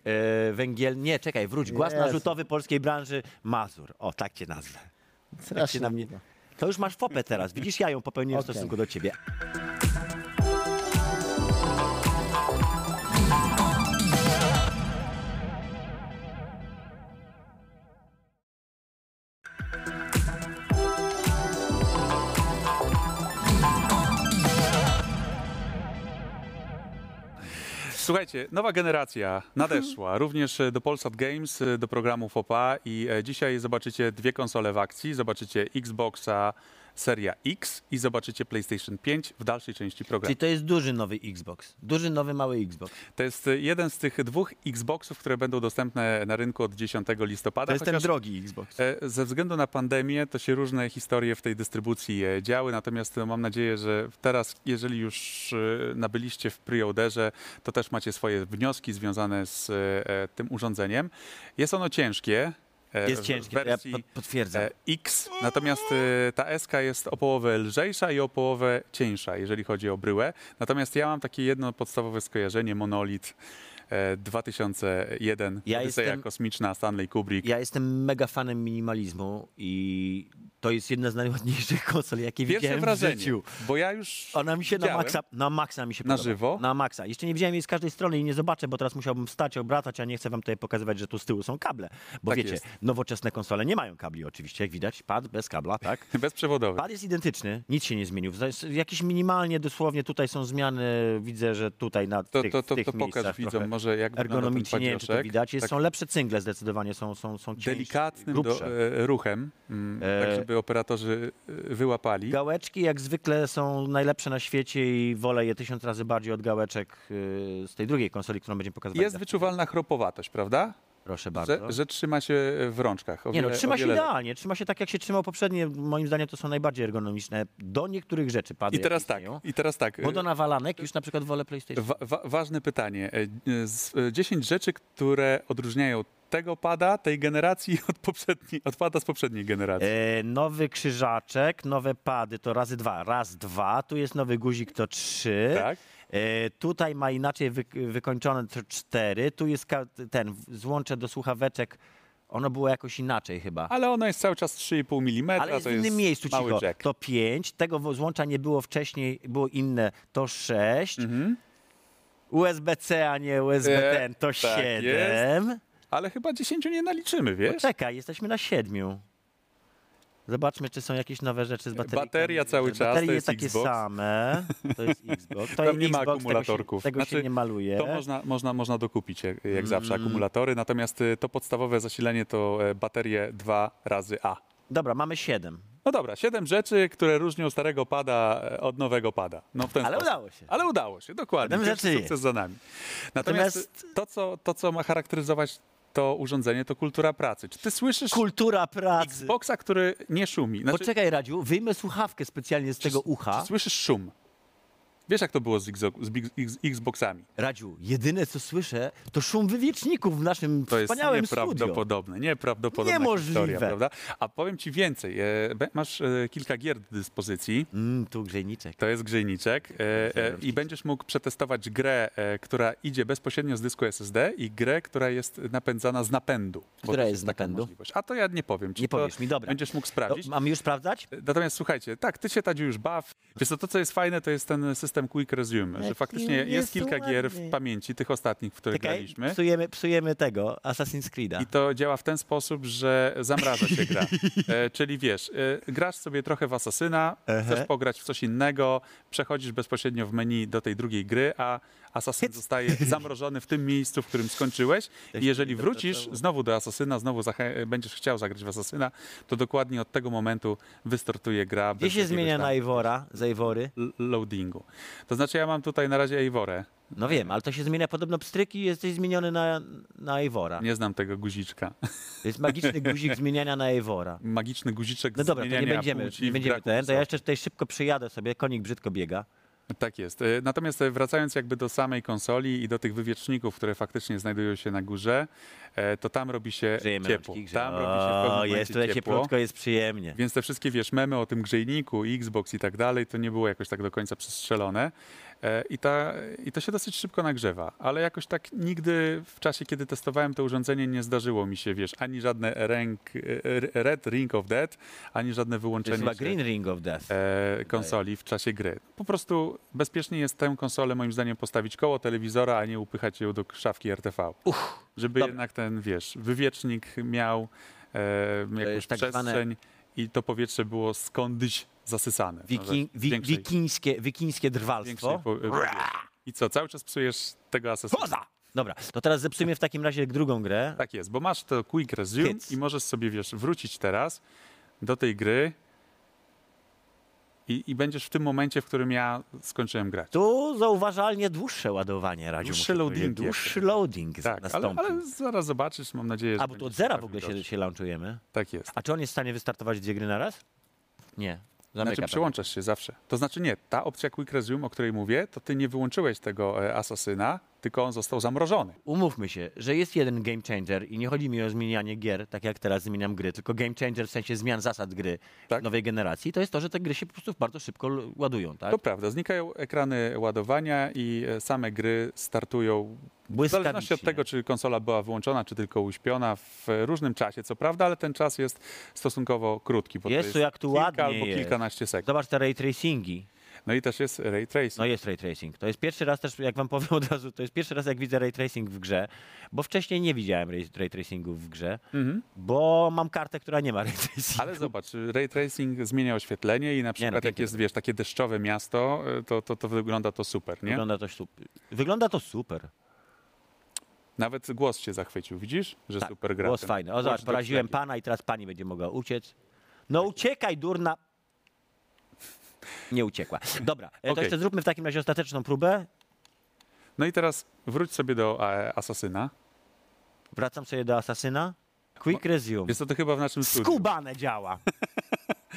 S1: e, Węgiel. Nie, czekaj, wróć. Głaz
S3: Jezu.
S1: narzutowy polskiej branży Mazur. O, tak cię nazwę.
S3: Strasznie
S1: na mnie-
S3: długo.
S1: To już masz fopę teraz. Widzisz, ja ją popełniłem w
S3: Okej.
S1: stosunku do ciebie.
S2: Słuchajcie, nowa generacja nadeszła, *laughs* również e, do Polsat Games, e, do programu FOPA i e, dzisiaj zobaczycie dwie konsole w akcji. Zobaczycie Xboxa Seria X i zobaczycie PlayStation 5 w dalszej części programu.
S1: Czyli to jest duży nowy Xbox. Duży, nowy, mały Xbox.
S2: To jest e, jeden z tych dwóch Xboxów, które będą dostępne na rynku od 10 listopada.
S1: To jest ten drogi Xbox.
S2: E, Ze względu na pandemię to się różne historie w tej dystrybucji e, działy, natomiast no, mam nadzieję, że teraz, jeżeli już e, nabyliście w preorderze, to też macie swoje wnioski związane z e, tym urządzeniem. Jest ono ciężkie. E,
S1: Jest ciężkie, ja
S2: wersji
S1: pot- potwierdzam.
S2: e, X, natomiast e, ta SK jest o połowę lżejsza i o połowę cieńsza, jeżeli chodzi o bryłę. Natomiast ja mam takie jedno podstawowe skojarzenie, monolit e, 2001,
S1: Ja
S2: Odyseja
S1: jestem-
S2: kosmiczna, Stanley Kubrick.
S1: Ja jestem mega fanem minimalizmu i to jest jedna z najładniejszych konsol, jakie
S2: Pierwsze
S1: widziałem w
S2: wrażenie,
S1: życiu.
S2: bo ja już
S1: Ona mi się na maksa, na maksa mi się
S2: Na
S1: podoba.
S2: żywo?
S1: Na maksa. Jeszcze nie widziałem jej z każdej strony i nie zobaczę, bo teraz musiałbym stać, obracać, a nie chcę wam tutaj pokazywać, że tu z tyłu są kable. Bo
S2: Tak
S1: wiecie,
S2: jest.
S1: nowoczesne konsole nie mają kabli oczywiście, jak widać. Pad bez kabla, tak? *laughs*
S2: bezprzewodowy.
S1: Pad jest identyczny, nic się nie zmienił. Jest Jakieś minimalnie dosłownie tutaj są zmiany, widzę, że tutaj na
S2: To,
S1: tych,
S2: to, to,
S1: tych
S2: to pokaż
S1: miejscach
S2: widzom
S1: trochę
S2: może jak wygląda ten
S1: ergonomicznie, nie wiem czy to widać. Jest,
S2: Tak
S1: Są lepsze cyngle zdecydowanie, są, są, są cieńsze,
S2: delikatnym do,
S1: grubsze.
S2: e, ruchem, mm,
S1: E,
S2: tak żeby operatorzy e, wyłapali.
S1: Gałeczki jak zwykle są najlepsze na świecie i wolę je tysiąc razy bardziej od gałeczek y, z tej drugiej konsoli, którą będziemy pokazywać.
S2: Jest
S1: za-
S2: wyczuwalna chropowatość, prawda?
S1: Proszę bardzo.
S2: Że, że trzyma się w rączkach. O
S1: nie no,
S2: wiele-
S1: trzyma
S2: o
S1: się
S2: wiele lepiej.
S1: idealnie, trzyma się tak jak się trzymał poprzednie. Moim zdaniem to są najbardziej ergonomiczne do niektórych rzeczy pady.
S2: I teraz
S1: jakie
S2: tak,
S1: istnieją.
S2: i teraz tak.
S1: Bo do nawalanek już na przykład wolę PlayStation.
S2: Wa wa ważne pytanie. E, e, z- e, 10 rzeczy, które odróżniają tego pada, tej generacji *laughs* od, poprzedniej, od pada z poprzedniej generacji.
S1: E, nowy krzyżaczek, nowe pady to razy dwa. Raz, dwa. Tu jest nowy guzik to trzy.
S2: tak?
S1: E, tutaj ma inaczej wy, wykończone to cztery. Tu jest ten złącze do słuchaweczek. Ono było jakoś inaczej chyba.
S2: Ale ono jest cały czas 3,5 mm.
S1: Ale jest
S2: to
S1: w innym
S2: jest
S1: miejscu,
S2: mały
S1: cicho.
S2: jack.
S1: To 5, tego złącza nie było wcześniej, było inne, to 6.
S2: Mhm.
S1: USB-C, a nie USB-ten, to
S2: tak
S1: 7.
S2: Ale chyba 10 nie naliczymy, wiesz?
S1: Czekaj, jesteśmy na 7. Zobaczmy, czy są jakieś nowe rzeczy z baterią.
S2: Bateria cały czas,
S1: Baterie
S2: to jest
S1: takie
S2: Xbox.
S1: same. To jest *laughs* Xbox. To
S2: Tam nie ma
S1: Xbox,
S2: akumulatorków.
S1: Tego, się, tego
S2: Znaczy,
S1: się nie maluje.
S2: To można, można, można dokupić jak, jak zawsze
S1: Mm.
S2: akumulatory, natomiast y, to podstawowe zasilenie to e, baterie 2 razy A.
S1: Dobra, mamy 7.
S2: No dobra, siedem rzeczy, które różnią starego pada e, od nowego pada. No w ten
S1: Ale
S2: sposób.
S1: udało się.
S2: Ale udało się, dokładnie.
S1: Siedem rzeczy
S2: sukces
S1: jest.
S2: za nami. Natomiast,
S1: Natomiast-
S2: to, co, to, co ma charakteryzować to urządzenie, to kultura pracy. Czy ty słyszysz
S1: Kultura pracy.
S2: Xboxa, który nie szumi? Znaczy,
S1: Poczekaj, Radziu, wyjmę słuchawkę specjalnie z tego ucha.
S2: Czy słyszysz szum? Wiesz, jak to było z, Xo- z Big- X- Xboxami?
S1: Radziu, jedyne co słyszę, to szum wywieczników w naszym
S2: To jest
S1: wspaniałym studio.
S2: nieprawdopodobne, nieprawdopodobna
S1: Niemożliwe.
S2: historia, prawda? A powiem ci więcej. E, be- masz e, kilka gier do dyspozycji.
S1: Mm, tu grzejniczek.
S2: To jest grzejniczek e, e, i będziesz mógł przetestować grę, e, która idzie bezpośrednio z dysku SSD i grę, która jest napędzana z napędu. bo
S1: Która
S2: też
S1: jest z
S2: taka
S1: napędu?
S2: możliwość. A to ja nie powiem. Ci
S1: Nie
S2: to
S1: powiesz mi, dobra.
S2: Będziesz mógł
S1: To,
S2: sprawdzić.
S1: mamy już sprawdzać?
S2: Natomiast słuchajcie, tak, ty się Tadziu już baw. Wiesz co, to co jest fajne, to jest ten system Quick Resume, że faktycznie jest
S1: jest
S2: kilka gier w pamięci, tych ostatnich, w których
S1: Czekaj,
S2: graliśmy.
S1: psujemy, psujemy tego, Assassin's Creed'a.
S2: I to działa w ten sposób, że zamraża się gra. *laughs* E, czyli wiesz, e, grasz sobie trochę w Asasyna,
S1: Ehe.
S2: chcesz pograć w coś innego, przechodzisz bezpośrednio w menu do tej drugiej gry, a Asasyn zostaje zamrożony w tym miejscu, w którym skończyłeś. I jeżeli wrócisz znowu do Asasyna, znowu będziesz chciał zagrać w Asasyna, to dokładnie od tego momentu wystartuje gra.
S1: Gdzie się zmienia
S2: tam
S1: na Eivora, z Eivory?
S2: l- loadingu. To znaczy ja mam tutaj na razie Eivorę.
S1: No wiem, ale to się zmienia podobno pstryki i jesteś zmieniony na, na Eivora.
S2: Nie znam tego guziczka.
S1: To jest magiczny guzik zmieniania na Eivora.
S2: Magiczny guziczek
S1: No dobra, to nie
S2: zmieniania
S1: będziemy, nie będziemy ten, to ja jeszcze tutaj szybko przyjadę sobie, konik brzydko biega.
S2: Tak jest. E, Natomiast e, wracając jakby do samej konsoli i do tych wywieczników, które faktycznie znajdują się na górze, e, to tam robi się
S1: Żyjemy
S2: ciepło.
S1: rączki,
S2: Tam robi się w
S1: O, jest tutaj
S2: ciepło.
S1: cieplutko, jest przyjemnie.
S2: Więc te wszystkie, wiesz, memy o tym grzejniku, Xbox i tak dalej, to nie było jakoś tak do końca przestrzelone. E, I, ta, I to się dosyć szybko nagrzewa, ale jakoś tak nigdy w czasie, kiedy testowałem to urządzenie, nie zdarzyło mi się, wiesz, ani żadne rank, Red Ring of Death, ani żadne
S1: To jest
S2: wyłączenie się,
S1: Green Ring of Death.
S2: e, konsoli w czasie gry. Po prostu bezpiecznie jest tę konsolę, moim zdaniem, postawić koło telewizora, a nie upychać ją do szafki RTV. żeby jednak ten, wiesz, wywiecznik miał e, jakąś
S1: tak
S2: przestrzeń
S1: zwane-
S2: i to powietrze było skądś zasysane.
S1: Wiki,
S2: No,
S1: wi,
S2: większej-
S1: wikińskie, wikińskie drwalstwo.
S2: po- I co, cały czas psujesz tego asesyna?
S1: Poza! Dobra, to teraz zepsujmy w takim razie drugą grę.
S2: Tak jest, bo masz to quick resume
S1: Hits.
S2: i możesz sobie, wiesz, wrócić teraz do tej gry i, i będziesz w tym momencie, w którym ja skończyłem grać.
S1: Tu zauważalnie dłuższe ładowanie, muszę powiedzieć.
S2: loadingi
S1: Dłuższy loading
S2: Tak, ale,
S1: nastąpił.
S2: ale zaraz zobaczysz, mam nadzieję, że
S1: A, bo tu od zera w ogóle się, się launchujemy.
S2: Tak jest.
S1: A czy on jest w stanie wystartować dwie gry na raz? Nie. Zamyka
S2: Znaczy przełączasz się zawsze. To znaczy nie, ta opcja Quick Resume, o której mówię, to ty nie wyłączyłeś tego e, asasyna, tylko on został zamrożony.
S1: Umówmy się, że jest jeden game changer i nie chodzi mi o zmienianie gier, tak jak teraz zmieniam gry, tylko game changer w sensie zmian zasad gry
S2: Tak.
S1: nowej generacji, to jest to, że te gry się po prostu bardzo szybko ładują, tak?
S2: To prawda, znikają ekrany ładowania i e, same gry startują w zależności od tego, czy konsola była wyłączona, czy tylko uśpiona w e, różnym czasie, co prawda, ale ten czas jest stosunkowo krótki, bo
S1: Jezu,
S2: to jest
S1: jak tu
S2: kilka
S1: ładnie
S2: albo
S1: jest.
S2: kilkanaście sekund.
S1: Zobacz te ray tracingi.
S2: No i też jest ray tracing.
S1: No jest ray tracing. To jest pierwszy raz też, jak wam powiem od razu, to jest pierwszy raz, jak widzę ray tracing w grze, bo wcześniej nie widziałem ray, ray tracingu w grze,
S2: Mhm.
S1: bo mam kartę, która nie ma ray tracingu.
S2: Ale zobacz, ray tracing zmienia oświetlenie i na przykład jak
S1: pięknie
S2: jest,
S1: to
S2: wiesz, takie deszczowe miasto, e, to, to, to wygląda to super, nie?
S1: Wygląda to super. Wygląda to super.
S2: Nawet głos się zachwycił, widzisz? Że
S1: Tak,
S2: super gra.
S1: Głos
S2: ten
S1: fajny. O, zobacz, poraziłem pana i teraz pani będzie mogła uciec. No uciekaj, durna. Nie uciekła. Dobra, e, to
S2: Okej.
S1: jeszcze zróbmy w takim razie ostateczną próbę.
S2: No i teraz wróć sobie do e, Asasyna.
S1: Wracam sobie do Asasyna. Quick resume.
S2: Jest to, to chyba w naszym studiu.
S1: Skubane działa. *laughs*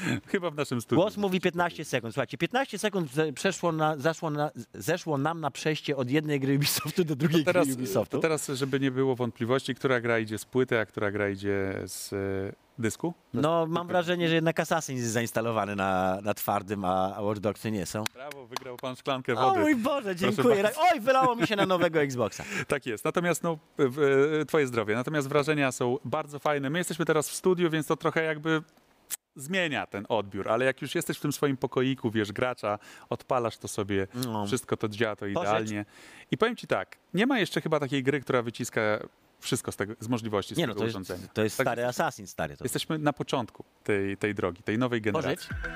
S1: *laughs*
S2: Chyba w naszym studiu.
S1: Głos mówi 15 sekund. Słuchajcie, 15 sekund ze- przeszło na, zaszło na, zeszło nam na przejście od jednej gry Ubisoftu do drugiej
S2: Teraz,
S1: gry Ubisoftu.
S2: to teraz, żeby nie było wątpliwości, która gra idzie z płyty, a która gra idzie z e, dysku.
S1: No, mam wrażenie, że jednak Assassin jest zainstalowany na, na twardym, a Watch Dogsy nie są.
S2: Brawo, wygrał pan szklankę
S1: O
S2: wody.
S1: mój Boże, dziękuję. Oj, wylało mi się na nowego *laughs* Xboxa.
S2: Tak jest. Natomiast no, e, twoje zdrowie. Natomiast wrażenia są bardzo fajne. My jesteśmy teraz w studiu, więc to trochę jakby zmienia ten odbiór, ale jak już jesteś w tym swoim pokoiku, wiesz, gracza, odpalasz to sobie,
S1: No.
S2: wszystko to działa to idealnie. I powiem ci tak, nie ma jeszcze chyba takiej gry, która wyciska wszystko z, tego, z możliwości z
S1: Nie no,
S2: tego
S1: to jest,
S2: urządzenia.
S1: to jest
S2: Tak,
S1: stary Assassin, stary. To.
S2: Jesteśmy na początku tej, tej drogi, tej nowej generacji.
S1: Pożycz.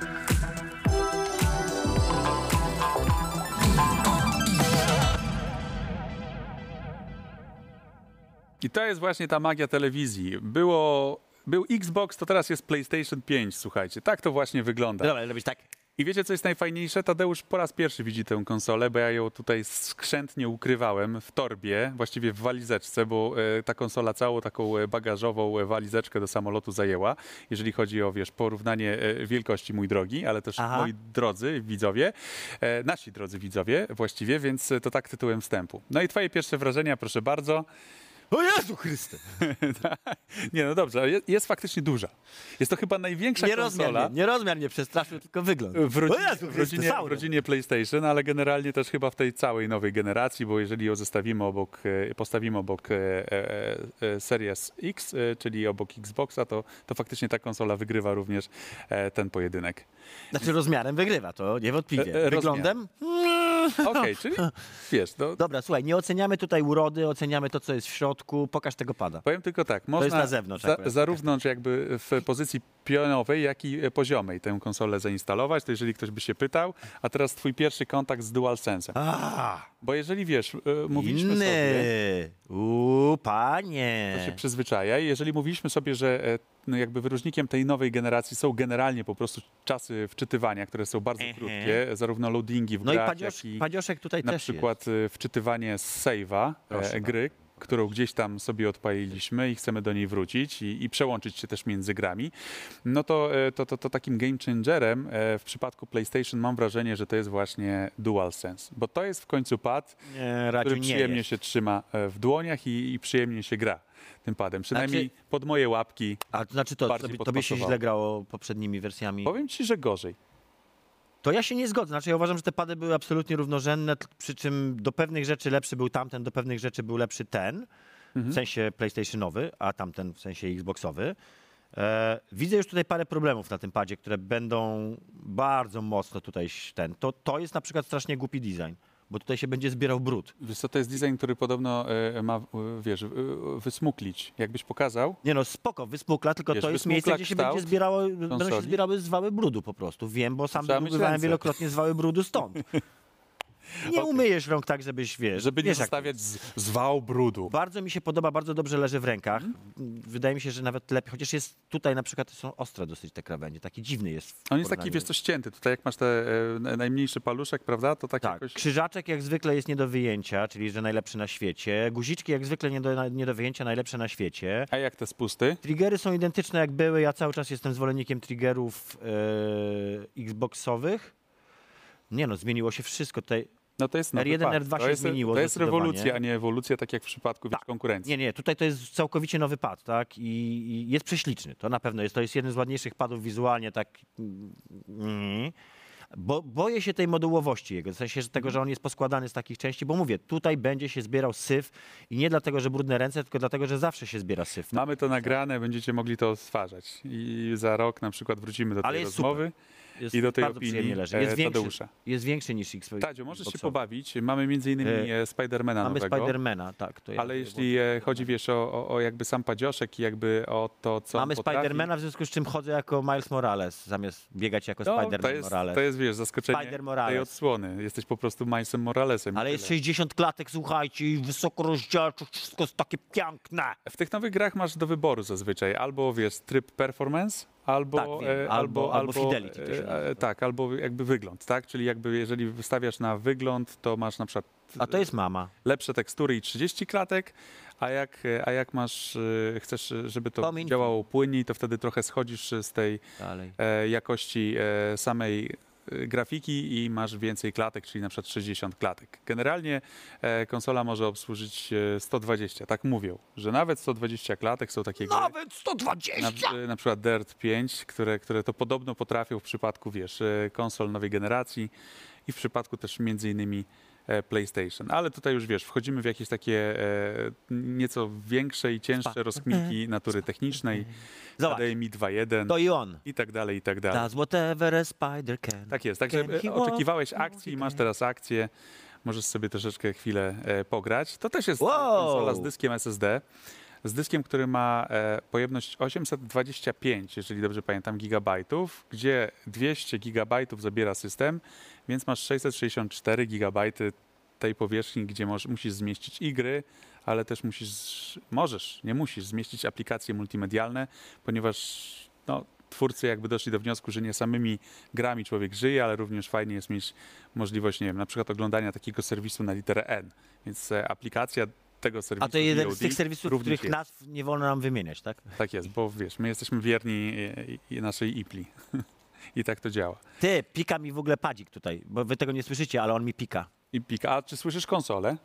S2: I to jest właśnie ta magia telewizji. Było, był Xbox, to teraz jest PlayStation 5, słuchajcie. Tak to właśnie wygląda.
S1: Dobra, robisz tak.
S2: I wiecie, co jest najfajniejsze? Tadeusz po raz pierwszy widzi tę konsolę, bo ja ją tutaj skrzętnie ukrywałem w torbie, właściwie w walizeczce, bo e, ta konsola całą taką e, bagażową e, walizeczkę do samolotu zajęła, jeżeli chodzi o, wiesz, porównanie wielkości, mój drogi, ale też
S1: Aha.
S2: moi drodzy widzowie, nasi drodzy widzowie właściwie, więc to tak tytułem wstępu. No i twoje pierwsze wrażenia, proszę bardzo.
S1: O Jezu Chryste! *laughs*
S2: Nie, no dobrze, ale jest, jest faktycznie duża. Jest to chyba największa
S1: Nie rozmiar,
S2: konsola.
S1: mnie, nie rozmiar mnie przestraszył, tylko wygląd.
S2: W rodzinie,
S1: o Jezu
S2: w, rodzinie, w rodzinie PlayStation, ale generalnie też chyba w tej całej nowej generacji, bo jeżeli ją zestawimy obok, e, postawimy obok e, e, Series X, czyli obok Xboxa, to, to faktycznie ta konsola wygrywa również ten pojedynek.
S1: Znaczy rozmiarem wygrywa, to niewątpliwie.
S2: E,
S1: Wyglądem? *laughs*
S2: Okej, czyli wiesz, no,
S1: Dobra, słuchaj, nie oceniamy tutaj urody, oceniamy to, co jest w środku. Pokaż tego pada.
S2: powiem tylko tak, można
S1: jest na zewnątrz akurat.
S2: zarówno jakby w pozycji pionowej, jak i e, poziomej tę konsolę zainstalować, to jeżeli ktoś by się pytał, a teraz twój pierwszy kontakt z DualSense'em.
S1: A,
S2: Bo jeżeli wiesz, e, mówiliśmy
S1: inny.
S2: sobie...
S1: Uuu, panie.
S2: To się przyzwyczaja. I Jeżeli mówiliśmy sobie, że e, no jakby wyróżnikiem tej nowej generacji są generalnie po prostu czasy wczytywania, które są bardzo
S1: Mhm.
S2: krótkie, zarówno loadingi w
S1: No i
S2: grach,
S1: padziosz,
S2: jak i
S1: padzioszek tutaj
S2: na
S1: też
S2: przykład e, wczytywanie z save'a
S1: Proszę
S2: e, gry, którą gdzieś tam sobie odpaliliśmy i chcemy do niej wrócić i, i przełączyć się też między grami, no to, e, to, to, to takim game changerem e, w przypadku PlayStation mam wrażenie, że to jest właśnie DualSense, bo to jest w końcu pad,
S1: Nie,
S2: który
S1: nie
S2: przyjemnie
S1: jest.
S2: się trzyma w dłoniach i, i przyjemnie się gra tym padem. Przynajmniej pod moje łapki.
S1: A to znaczy to, tobie, tobie się źle grało poprzednimi wersjami?
S2: Powiem ci, że gorzej.
S1: To ja się nie zgodzę. Znaczy ja uważam, że te pady były absolutnie równorzędne, przy czym do pewnych rzeczy lepszy był tamten, do pewnych rzeczy był lepszy ten,
S2: Mhm.
S1: w sensie PlayStationowy, a tamten w sensie Xboxowy. E, widzę już tutaj parę problemów na tym padzie, które będą bardzo mocno tutaj ten. To, to jest na przykład strasznie głupi design, bo tutaj się będzie zbierał brud.
S2: Wiesz co, to jest design, który podobno e, ma, e, wiesz, e, wysmuklić. Jakbyś pokazał,
S1: Nie no, spoko, wysmukla, tylko
S2: Wiesz,
S1: to jest
S2: wysmukla
S1: miejsce, gdzie się
S2: kształt
S1: będzie zbierało, będą się
S2: konsoli.
S1: zbierały zwały brudu po prostu. Wiem, bo sam
S2: Trzeba ręce.
S1: wielokrotnie zwały brudu stąd. *laughs* Nie
S2: Okej.
S1: umyjesz rąk tak, żebyś, wiesz...
S2: żeby nie
S1: wiesz,
S2: zostawiać z, zwał brudu.
S1: Bardzo mi się podoba, bardzo dobrze leży w rękach.
S2: Mhm.
S1: Wydaje mi się, że nawet lepiej, chociaż jest tutaj na przykład są ostre dosyć te krawędzie, taki dziwny jest.
S2: On jest taki, wiesz co, ścięty. Tutaj jak masz ten e, najmniejszy paluszek, prawda, to tak,
S1: Tak,
S2: jakoś...
S1: krzyżaczek jak zwykle jest nie do wyjęcia, czyli że najlepszy na świecie. Guziczki jak zwykle nie do, nie do wyjęcia, najlepsze na świecie.
S2: A jak te spusty?
S1: Triggery są identyczne jak były. Ja cały czas jestem zwolennikiem triggerów e, Xboxowych. Nie no, zmieniło się wszystko. Tutaj
S2: No to jest nowy
S1: R1,
S2: pad.
S1: R2
S2: to
S1: się
S2: jest,
S1: zmieniło
S2: To jest
S1: zdecydowanie.
S2: rewolucja, a nie ewolucja, tak jak w przypadku wiesz,
S1: Tak.
S2: konkurencji.
S1: Nie, nie, tutaj to jest całkowicie nowy pad, tak? I, i jest prześliczny. To na pewno jest. To jest jeden z ładniejszych padów wizualnie, tak. Mm. Bo, boję się tej modułowości jego, w sensie że tego, że on jest poskładany z takich części, bo mówię, tutaj będzie się zbierał syf i nie dlatego, że brudne ręce, tylko dlatego, że zawsze się zbiera syf.
S2: Mamy to nagrane, będziecie mogli to odtwarzać. I za rok na przykład wrócimy do tej
S1: Ale jest
S2: rozmowy
S1: Jest
S2: i do tej
S1: bardzo
S2: opinii
S1: przyjemnie leży.
S2: e,
S1: Jest większy,
S2: Tadeusza.
S1: jest większy niż X.
S2: Tadziu, możesz się pobawić. Mamy między innymi
S1: E,
S2: e, Spidermana
S1: Mamy
S2: nowego.
S1: Spidermana, tak. To ja
S2: Ale jeśli e, chodzi, wiesz, o, o, o jakby sam padzioszek i jakby o to, co
S1: Mamy
S2: potrafi,
S1: Spidermana, w związku z czym chodzę jako Miles Morales, zamiast biegać jako
S2: no, to,
S1: Spider-Man
S2: jest,
S1: Morales.
S2: to jest, wiesz, zaskoczenie
S1: Spider
S2: tej odsłony. Jesteś po prostu Milesem Moralesem.
S1: Ale jest 60 klatek, słuchajcie, i wysoko wszystko jest takie piękne.
S2: W tych nowych grach masz do wyboru zazwyczaj albo wiesz tryb performance, albo
S1: Tak, wiem.
S2: e,
S1: Albo- albo fidelity
S2: e, e, tak, albo jakby wygląd, tak? Czyli jakby jeżeli wystawiasz na wygląd, to masz na przykład
S1: A to jest mama.
S2: lepsze tekstury i 30 klatek, a jak, a jak masz, chcesz, żeby to działało płynniej, to wtedy trochę schodzisz z tej e, jakości e, samej grafiki i masz więcej klatek, czyli na przykład 60 klatek. Generalnie e, konsola może obsłużyć e, 120, tak mówią, że nawet 120 klatek są takie.
S1: Nawet 120!
S2: Na, na przykład Dirt 5, które, które to podobno potrafią w przypadku, wiesz, e, konsol nowej generacji i w przypadku też między innymi e, PlayStation. Ale tutaj już wiesz, wchodzimy w jakieś takie e, nieco większe i cięższe rozkminki natury technicznej,
S1: Zobacz,
S2: HDMI 2.1
S1: to i on.
S2: i tak dalej, i tak dalej.
S1: Does whatever a spider can.
S2: Tak jest, także e, oczekiwałeś akcji, masz teraz akcję, możesz sobie troszeczkę chwilę e, pograć. To też jest
S1: Wow!
S2: konsola z dyskiem SSD, z dyskiem, który ma e, pojemność 825, jeżeli dobrze pamiętam, gigabajtów, gdzie 200 gigabajtów zabiera system, więc masz 664 gigabajty tej powierzchni, gdzie musisz zmieścić i gry, ale też musisz, możesz, nie musisz zmieścić aplikacje multimedialne, ponieważ no, twórcy jakby doszli do wniosku, że nie samymi grami człowiek żyje, ale również fajnie jest mieć możliwość, nie wiem, na przykład oglądania takiego serwisu na literę N. Więc e, aplikacja tego serwisu
S1: A to jeden z tych serwisów, których
S2: jest.
S1: nazw nie wolno nam wymieniać, tak?
S2: Tak jest, bo wiesz, my jesteśmy wierni e, e, naszej IPLI. *laughs* I tak to działa.
S1: Ty, pika mi w ogóle padzik tutaj, bo wy tego nie słyszycie, ale on mi pika.
S2: I pika. A czy słyszysz konsolę?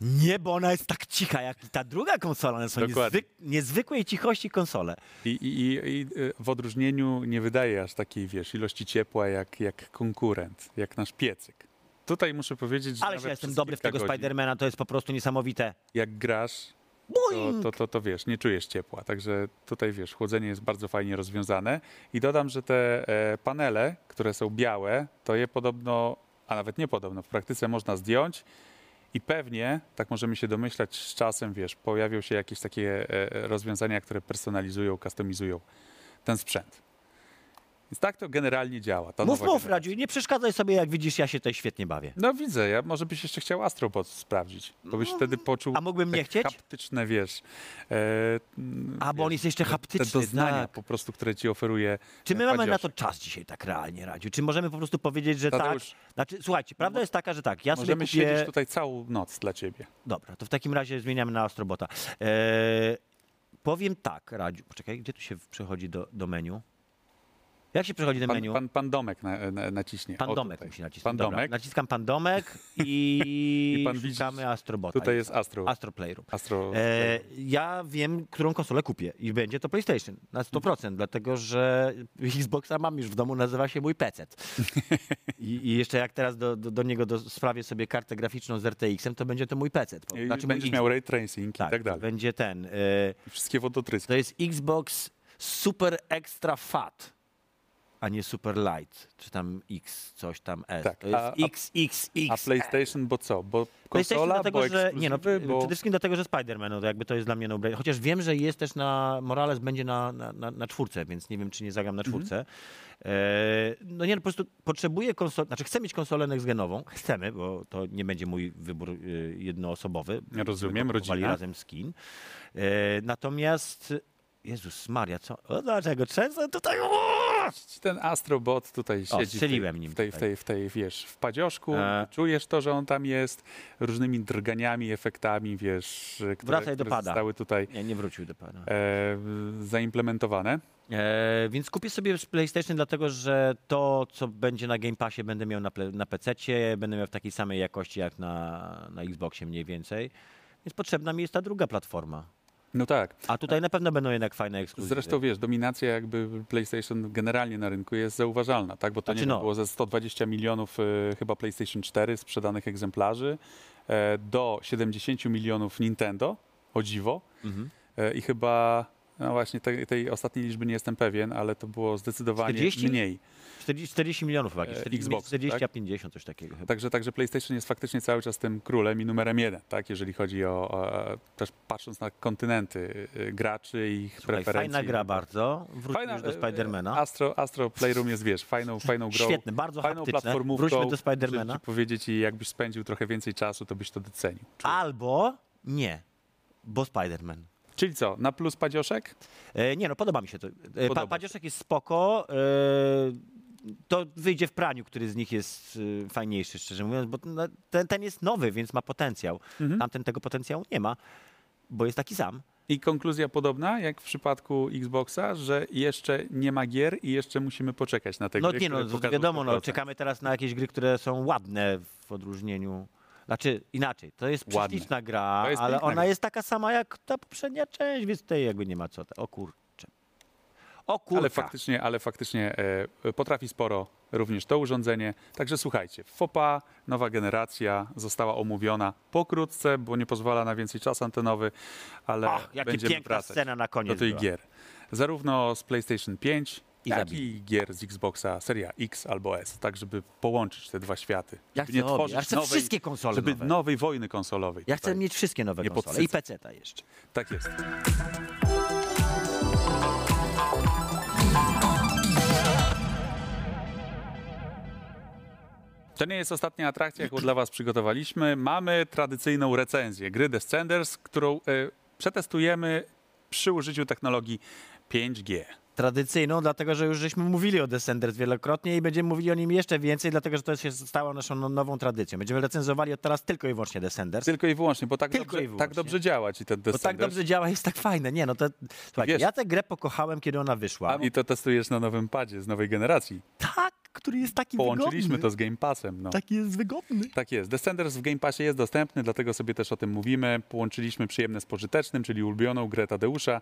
S1: Nie, bo ona jest tak cicha jak ta druga konsola. One są niezwyk- niezwykłej cichości konsole.
S2: I, i, i, i e, w odróżnieniu nie wydaje aż takiej, wiesz, ilości ciepła jak, jak konkurent, jak nasz piecyk. Tutaj muszę powiedzieć, że
S1: Ale że jestem dobry w tego
S2: godzin,
S1: Spidermana, to jest po prostu niesamowite.
S2: Jak grasz, to, to, to, to wiesz, nie czujesz ciepła. Także tutaj wiesz, chłodzenie jest bardzo fajnie rozwiązane. I dodam, że te e, panele, które są białe, to je podobno, a nawet nie podobno, w praktyce można zdjąć. I pewnie, tak możemy się domyślać, z czasem, wiesz, pojawią się jakieś takie e, rozwiązania, które personalizują, kustomizują ten sprzęt. Więc tak to generalnie działa. Ta
S1: Mów,
S2: nowa
S1: mów,
S2: generacja.
S1: Radziu, i nie przeszkadzaj sobie, jak widzisz, ja się tutaj świetnie bawię.
S2: No widzę, ja może byś jeszcze chciał Astrobot sprawdzić, bo byś wtedy poczuł
S1: No, A mógłbym nie
S2: te
S1: chcieć?
S2: haptyczne, wiesz, e,
S1: A, bo on jest jeszcze
S2: te
S1: haptyczny,
S2: doznania
S1: tak.
S2: po prostu, które ci oferuje
S1: Czy my
S2: e,
S1: mamy na to czas dzisiaj tak realnie, Radziu? Czy możemy po prostu powiedzieć, że
S2: Tadeusz,
S1: tak? Znaczy, słuchajcie, prawda jest taka, że tak, ja sobie
S2: Możemy
S1: kupię...
S2: siedzieć tutaj całą noc dla ciebie.
S1: Dobra, to w takim razie zmieniamy na Astrobota. Eee, powiem tak, Radziu, poczekaj, gdzie tu się przechodzi do, do menu? Jak się przechodzi do
S2: Pan,
S1: menu?
S2: pan, pan Domek na, na, naciśnie.
S1: Pan
S2: O,
S1: Domek
S2: tutaj.
S1: musi nacisnąć.
S2: Pan
S1: Dobra,
S2: Domek.
S1: Naciskam Pan Domek *laughs* i,
S2: I pan widzi,
S1: szukamy Astrobota.
S2: Tutaj jest Astro.
S1: Astro Playroom.
S2: Astro.
S1: E, ja wiem, którą konsolę kupię i będzie to PlayStation na 100%, dlatego że Xboxa mam już w domu, nazywa się mój PC. I, I jeszcze jak teraz do, do, do niego do, sprawię sobie kartę graficzną z RTX-em, to będzie to mój PC.
S2: I
S1: Znaczy
S2: będziesz miał ray tracing
S1: tak,
S2: i tak dalej.
S1: będzie ten. E,
S2: wszystkie wodotryski.
S1: to jest Xbox Super Extra Fat, a nie Super Light, czy tam X, coś tam S.
S2: Tak,
S1: To jest
S2: a- a-
S1: XXX.
S2: A PlayStation, bo co? Bo konsola,
S1: dlatego,
S2: bo
S1: że nie no,
S2: bo...
S1: przede wszystkim dlatego, że Spider-Man, no to jakby to jest dla mnie no Chociaż wiem, że jest też na Morales będzie na, na, na, na czwórce, więc nie wiem, czy nie zagram na
S2: Mhm.
S1: czwórce. E, no nie, no po prostu potrzebuję konsolę, znaczy chcę mieć konsolę next-genową, chcemy, bo to nie będzie mój wybór y, jednoosobowy.
S2: Ja rozumiem, rodzina.
S1: razem skin. E, natomiast, Jezus Maria, co? O, dlaczego? Często tutaj...
S2: Ten Astrobot tutaj siedzi w
S1: strzeliłem
S2: tej,
S1: nim
S2: w tej, w
S1: tutaj.
S2: tej, w tej, wiesz, w padzioszku,
S1: E.
S2: czujesz to, że on tam jest, różnymi drganiami, efektami, wiesz, które,
S1: Wracaj do
S2: które
S1: pada.
S2: zostały tutaj
S1: Nie, nie wrócił do pana.
S2: e, zaimplementowane.
S1: E, więc kupię sobie PlayStation, dlatego że to, co będzie na Game Passie, będę miał na, na PC-cie, będę miał w takiej samej jakości jak na, na Xboxie mniej więcej. Więc potrzebna mi jest ta druga platforma.
S2: No tak.
S1: A tutaj na pewno będą jednak fajne ekskluzywy.
S2: Zresztą wiesz, dominacja jakby PlayStation generalnie na rynku jest zauważalna, tak? Bo to
S1: Znaczy
S2: nie
S1: no.
S2: było ze 120 milionów e, chyba PlayStation 4 sprzedanych egzemplarzy e, do 70 milionów Nintendo, o dziwo.
S1: Mhm.
S2: E, I chyba, no właśnie tej, tej ostatniej liczby nie jestem pewien, ale to było zdecydowanie
S1: 40?
S2: mniej.
S1: 40, 40 milionów chyba, jakieś
S2: E,
S1: 40,
S2: Xbox,
S1: 40
S2: tak?
S1: 50, coś takiego chyba.
S2: Także, także PlayStation jest faktycznie cały czas tym królem i numerem jeden, tak? Jeżeli chodzi o, o też patrząc na kontynenty y, graczy i ich
S1: Słuchaj,
S2: preferencje.
S1: fajna gra bardzo. Wróćmy już do
S2: e,
S1: Spidermana.
S2: Astro, Astro Playroom jest, wiesz, fajną, fajną grą.
S1: Świetne, bardzo
S2: fajną
S1: haptyczne.
S2: platformówką.
S1: Wróćmy do Spidermana.
S2: powiedzieć i jakbyś spędził trochę więcej czasu, to byś to docenił. Czuję.
S1: Albo nie, bo Spider-Man.
S2: Czyli co, na plus padzioszek?
S1: E, nie no, podoba mi się to. E, pa. Padzioszek jest spoko. E, to wyjdzie w praniu, który z nich jest e, fajniejszy, szczerze mówiąc, bo no, ten, ten jest nowy, więc ma potencjał.
S2: Mhm.
S1: Tamten tego potencjału nie ma, bo jest taki sam.
S2: I konkluzja podobna jak w przypadku Xboxa, że jeszcze nie ma gier i jeszcze musimy poczekać na te
S1: No
S2: gry,
S1: nie no,
S2: które pokażą
S1: wiadomo, no,
S2: 100%.
S1: czekamy teraz na jakieś gry, które są ładne w odróżnieniu. Znaczy inaczej, to jest
S2: Ładne.
S1: prześliczna gra,
S2: To jest
S1: ale
S2: piękna
S1: ona
S2: gra.
S1: jest taka sama jak ta poprzednia część, więc tutaj jakby nie ma co. O kurczę. O kurczę.
S2: Ale faktycznie, ale faktycznie e, potrafi sporo również to urządzenie. Także słuchajcie, FOPA, nowa generacja została omówiona pokrótce, bo nie pozwala na więcej czas antenowy, ale
S1: Ach, jakie
S2: będziemy
S1: piękna
S2: wracać
S1: scena na
S2: do
S1: koniec
S2: tych
S1: była.
S2: gier. Zarówno z PlayStation 5,
S1: I
S2: i gier z Xboxa Seria X albo S, tak żeby połączyć te dwa światy.
S1: Ja chcę,
S2: nie tworzyć
S1: ja chcę
S2: nowej,
S1: wszystkie konsole
S2: żeby
S1: nowe.
S2: nowej wojny konsolowej.
S1: Ja chcę
S2: tutaj.
S1: mieć wszystkie nowe
S2: Nie
S1: konsole i. PC-ta jeszcze.
S2: Tak jest. To nie jest ostatnia atrakcja, jaką dla Was przygotowaliśmy. Mamy tradycyjną recenzję gry Descenders, którą e, przetestujemy przy użyciu technologii 5G.
S1: Tradycyjną, dlatego że już żeśmy mówili o Descenders wielokrotnie i będziemy mówili o nim jeszcze więcej, dlatego że to się stało naszą no- nową tradycją. Będziemy recenzowali od teraz tylko i wyłącznie Descenders.
S2: Tylko i wyłącznie, bo tak,
S1: Tylko
S2: dobrze,
S1: i wyłącznie.
S2: tak dobrze działa ci ten
S1: Bo
S2: Descenders.
S1: tak dobrze działa, jest tak fajne. Nie, no to. Ja tę grę pokochałem, kiedy ona wyszła.
S2: I to testujesz na nowym padzie z nowej generacji.
S1: Tak, który jest taki
S2: Połączyliśmy
S1: wygodny.
S2: to z Game Passem. No.
S1: Taki jest wygodny.
S2: Tak jest. Descenders w Game Passie jest dostępny, dlatego sobie też o tym mówimy. Połączyliśmy przyjemne z pożytecznym, czyli ulubioną grę Tadeusza.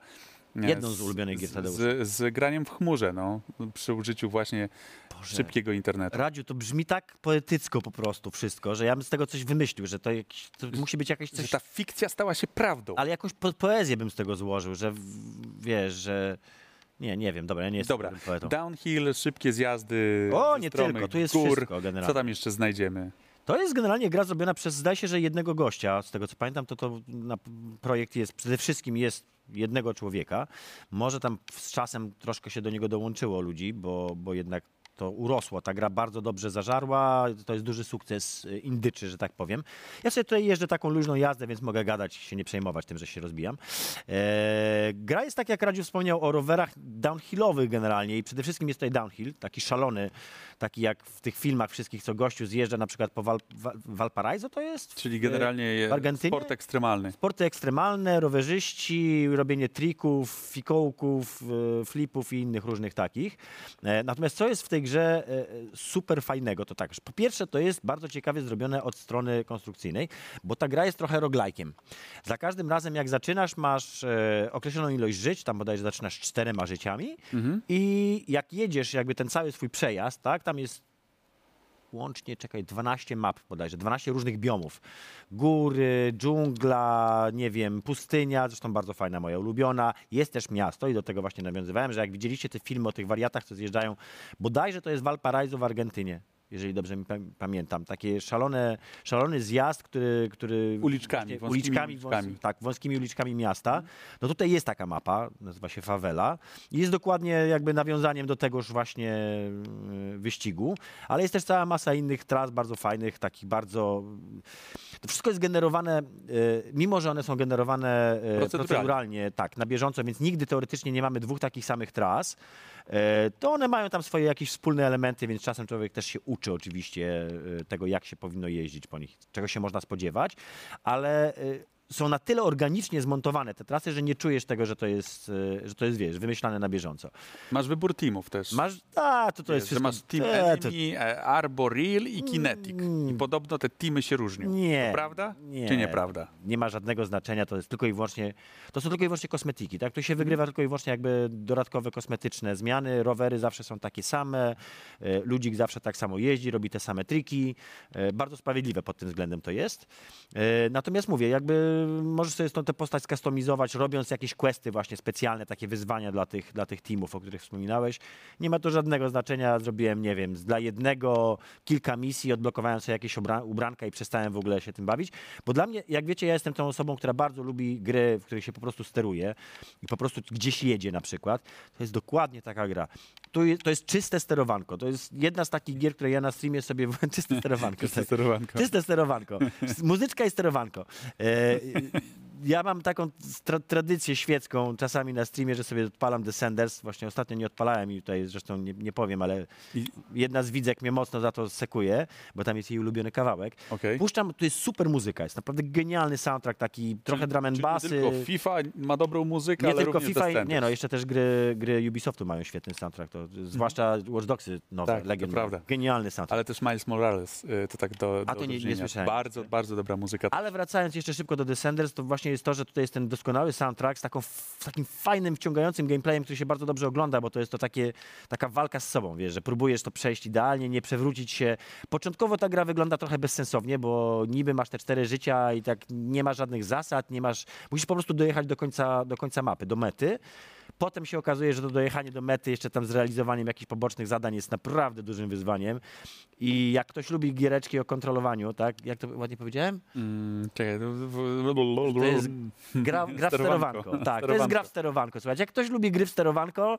S2: e,
S1: Jedną z ulubionych gier
S2: z-
S1: Tadeusza.
S2: Z, z graniem w chmurze, no, przy użyciu właśnie
S1: Boże.
S2: szybkiego internetu.
S1: Radziu, to brzmi tak poetycko po prostu wszystko, że ja bym z tego coś wymyślił, że to, jakiś, to musi być jakieś
S2: Że
S1: coś...
S2: ta fikcja stała się prawdą.
S1: Ale jakąś po poezję bym z tego złożył, że w- wiesz, że... Nie, nie wiem, dobra, ja nie jestem
S2: Dobra,
S1: dobrym poetą.
S2: downhill, szybkie zjazdy.
S1: O, nie
S2: stromych
S1: tylko, tu jest
S2: gór.
S1: wszystko generalnie.
S2: Co tam jeszcze znajdziemy?
S1: To jest generalnie gra zrobiona przez, zdaje się, że jednego gościa. Z tego co pamiętam, to to na, projekt jest przede wszystkim jest jednego człowieka. Może tam z czasem troszkę się do niego dołączyło ludzi, bo, bo jednak to urosło. Ta gra bardzo dobrze zażarła. To jest duży sukces y, indyczy, że tak powiem. Ja sobie tutaj jeżdżę taką luźną jazdę, więc mogę gadać, się nie przejmować tym, że się rozbijam. Eee, gra jest tak, jak Radziu wspomniał, o rowerach downhillowych generalnie i przede wszystkim jest tutaj downhill, taki szalony, taki jak w tych filmach wszystkich, co gościu zjeżdża na przykład po Val, Val, Valparaiso to jest?
S2: Czyli
S1: w-
S2: generalnie
S1: w Argentynie?
S2: sport ekstremalny.
S1: Sporty ekstremalne, rowerzyści, robienie trików, fikołków, e, flipów i innych różnych takich. E, Natomiast co jest w tej grze e, super fajnego, to tak, po pierwsze to jest bardzo ciekawie zrobione od strony konstrukcyjnej, bo ta gra jest trochę roglajkiem. Za każdym razem jak zaczynasz, masz e, określoną ilość żyć, tam bodajże zaczynasz czterema życiami i jak jedziesz jakby ten cały swój przejazd, tak, tam jest łącznie, czekaj, 12 map bodajże, 12 różnych biomów. Góry, dżungla, nie wiem, pustynia, zresztą bardzo fajna, moja ulubiona. Jest też miasto i do tego właśnie nawiązywałem, że jak widzieliście te filmy o tych wariatach, co zjeżdżają, bodajże to jest Valparaiso w Argentynie. Jeżeli dobrze mi pam- pamiętam. Takie szalone, szalony zjazd, który... który
S2: Uliczkami,
S1: właśnie
S2: wąskimi
S1: uliczkami,
S2: uliczkami.
S1: wąs- tak, wąskimi uliczkami miasta. No tutaj jest taka mapa, nazywa się Favela. I jest dokładnie jakby nawiązaniem do tegoż właśnie y, wyścigu, ale jest też cała masa innych tras bardzo fajnych, takich bardzo... To wszystko jest generowane, y, mimo że one są generowane y,
S2: Proceduralnie.
S1: proceduralnie, tak, na bieżąco, więc nigdy teoretycznie nie mamy dwóch takich samych tras, to one mają tam swoje jakieś wspólne elementy, więc czasem człowiek też się uczy oczywiście y, tego, jak się powinno jeździć po nich, czego się można spodziewać, ale y, są na tyle organicznie zmontowane te trasy, że nie czujesz tego, że to jest, y, że to jest wiesz, wymyślane na bieżąco.
S2: Masz wybór teamów też.
S1: Masz, a, to to
S2: Wiesz,
S1: jest wszystko...
S2: masz Team
S1: e, to-
S2: Enemy, e, Arbor Real i Kinetic.
S1: Mm.
S2: I podobno te teamy się różnią.
S1: Nie.
S2: To prawda?
S1: Nie.
S2: Czy nieprawda?
S1: Nie ma żadnego znaczenia, to jest tylko i wyłącznie, to są tylko i wyłącznie kosmetyki, tak? To się wygrywa tylko i wyłącznie jakby dodatkowe kosmetyczne zmiany, rowery zawsze są takie same, e, ludzik zawsze tak samo jeździ, robi te same triki, e, bardzo sprawiedliwe pod tym względem to jest. E, Natomiast mówię, jakby możesz sobie stąd tę postać skustomizować, robiąc jakieś questy właśnie specjalne, takie wyzwania dla tych, dla tych teamów, o których wspominałeś. Nie ma to żadnego znaczenia, zrobiłem, nie wiem, dla jednego kilka misji, odblokowałem sobie jakieś ubra- ubranka i przestałem w ogóle się tym bawić, bo dla mnie, jak wiecie, ja jestem tą osobą, która bardzo lubi gry, w których się po prostu steruje i po prostu gdzieś jedzie na przykład. To jest dokładnie taka gra. To jest, to jest czyste sterowanko. To jest jedna z takich gier, które ja na streamie sobie... *laughs* czyste sterowanko.
S2: Czyste
S1: tak.
S2: sterowanko.
S1: Czyste sterowanko. Muzyczka i sterowanko. E, ja mam taką tra tradycję świecką czasami na streamie, że sobie odpalam Descenders. Właśnie ostatnio nie odpalałem i tutaj zresztą nie, nie powiem, ale jedna z widzek mnie mocno za to sekuje, bo tam jest jej ulubiony kawałek.
S2: Okej.
S1: Puszczam, to jest super muzyka, jest naprawdę genialny soundtrack, taki trochę drum and bassy.
S2: Nie tylko FIFA ma dobrą muzykę,
S1: Nie
S2: ale
S1: tylko
S2: również
S1: FIFA,
S2: Descendants.
S1: nie no, jeszcze też gry, gry Ubisoftu mają świetny soundtrack, to, zwłaszcza Watch Dogsy nowe,
S2: Tak,
S1: Legion.
S2: prawda.
S1: Genialny soundtrack.
S2: Ale też Miles Morales, y, to tak do,
S1: A
S2: do
S1: to nie- nie słyszałem.
S2: Bardzo, bardzo dobra muzyka.
S1: Ale wracając jeszcze szybko do Descenders, to właśnie jest to, że tutaj jest ten doskonały soundtrack z taką, takim fajnym, wciągającym gameplayem, który się bardzo dobrze ogląda, bo to jest to takie, taka walka z sobą, wiesz, że próbujesz to przejść idealnie, nie przewrócić się. Początkowo ta gra wygląda trochę bezsensownie, bo niby masz te cztery życia i tak nie ma żadnych zasad, nie masz, musisz po prostu dojechać do końca, do końca mapy, do mety. Potem się okazuje, że to dojechanie do mety jeszcze tam z realizowaniem jakichś pobocznych zadań jest naprawdę dużym wyzwaniem. I jak ktoś lubi giereczki o kontrolowaniu, tak, jak to ładnie powiedziałem?
S2: Mm, czekaj,
S1: To jest gra, gra w
S2: Sterowanko.
S1: sterowanko. Tak, to jest gra w sterowanko. Słuchajcie, jak ktoś lubi gry w sterowanko,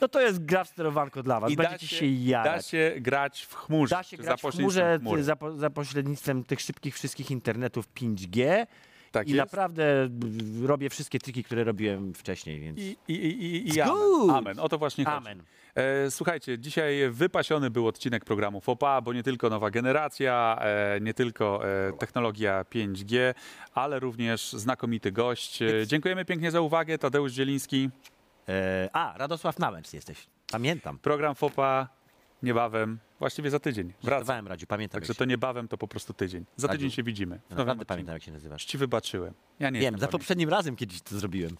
S1: to to jest gra w sterowanko dla was.
S2: I da
S1: Będziecie
S2: się,
S1: się
S2: da
S1: jarać.
S2: się grać w chmurze.
S1: Da się grać w chmurze za, za pośrednictwem tych szybkich wszystkich internetów 5G
S2: Tak
S1: i
S2: jest.
S1: naprawdę b- robię wszystkie triki, które robiłem wcześniej, więc
S2: I, i, i, i, i
S1: It's
S2: amen.
S1: good.
S2: amen. O to właśnie chodzi.
S1: amen.
S2: E, słuchajcie, dzisiaj wypasiony był odcinek programu FOPA, bo nie tylko nowa generacja, e, nie tylko e, technologia 5G, ale również znakomity gość. E, dziękujemy pięknie za uwagę. Tadeusz Zieliński.
S1: E, a, Radosław Nałęcz jesteś. Pamiętam.
S2: Program FOPA niebawem, właściwie za tydzień. Wraca.
S1: Żartowałem, Radziu, pamiętam.
S2: Także
S1: jak
S2: to niebawem to po prostu tydzień. Za
S1: Radziu,
S2: tydzień się widzimy. w nowym
S1: naprawdę
S2: odcinku.
S1: pamiętam, jak się nazywasz.
S2: Ci wybaczyłem. Ja nie
S1: Wiem,
S2: jestem
S1: za poprzednim razem kiedyś to zrobiłem.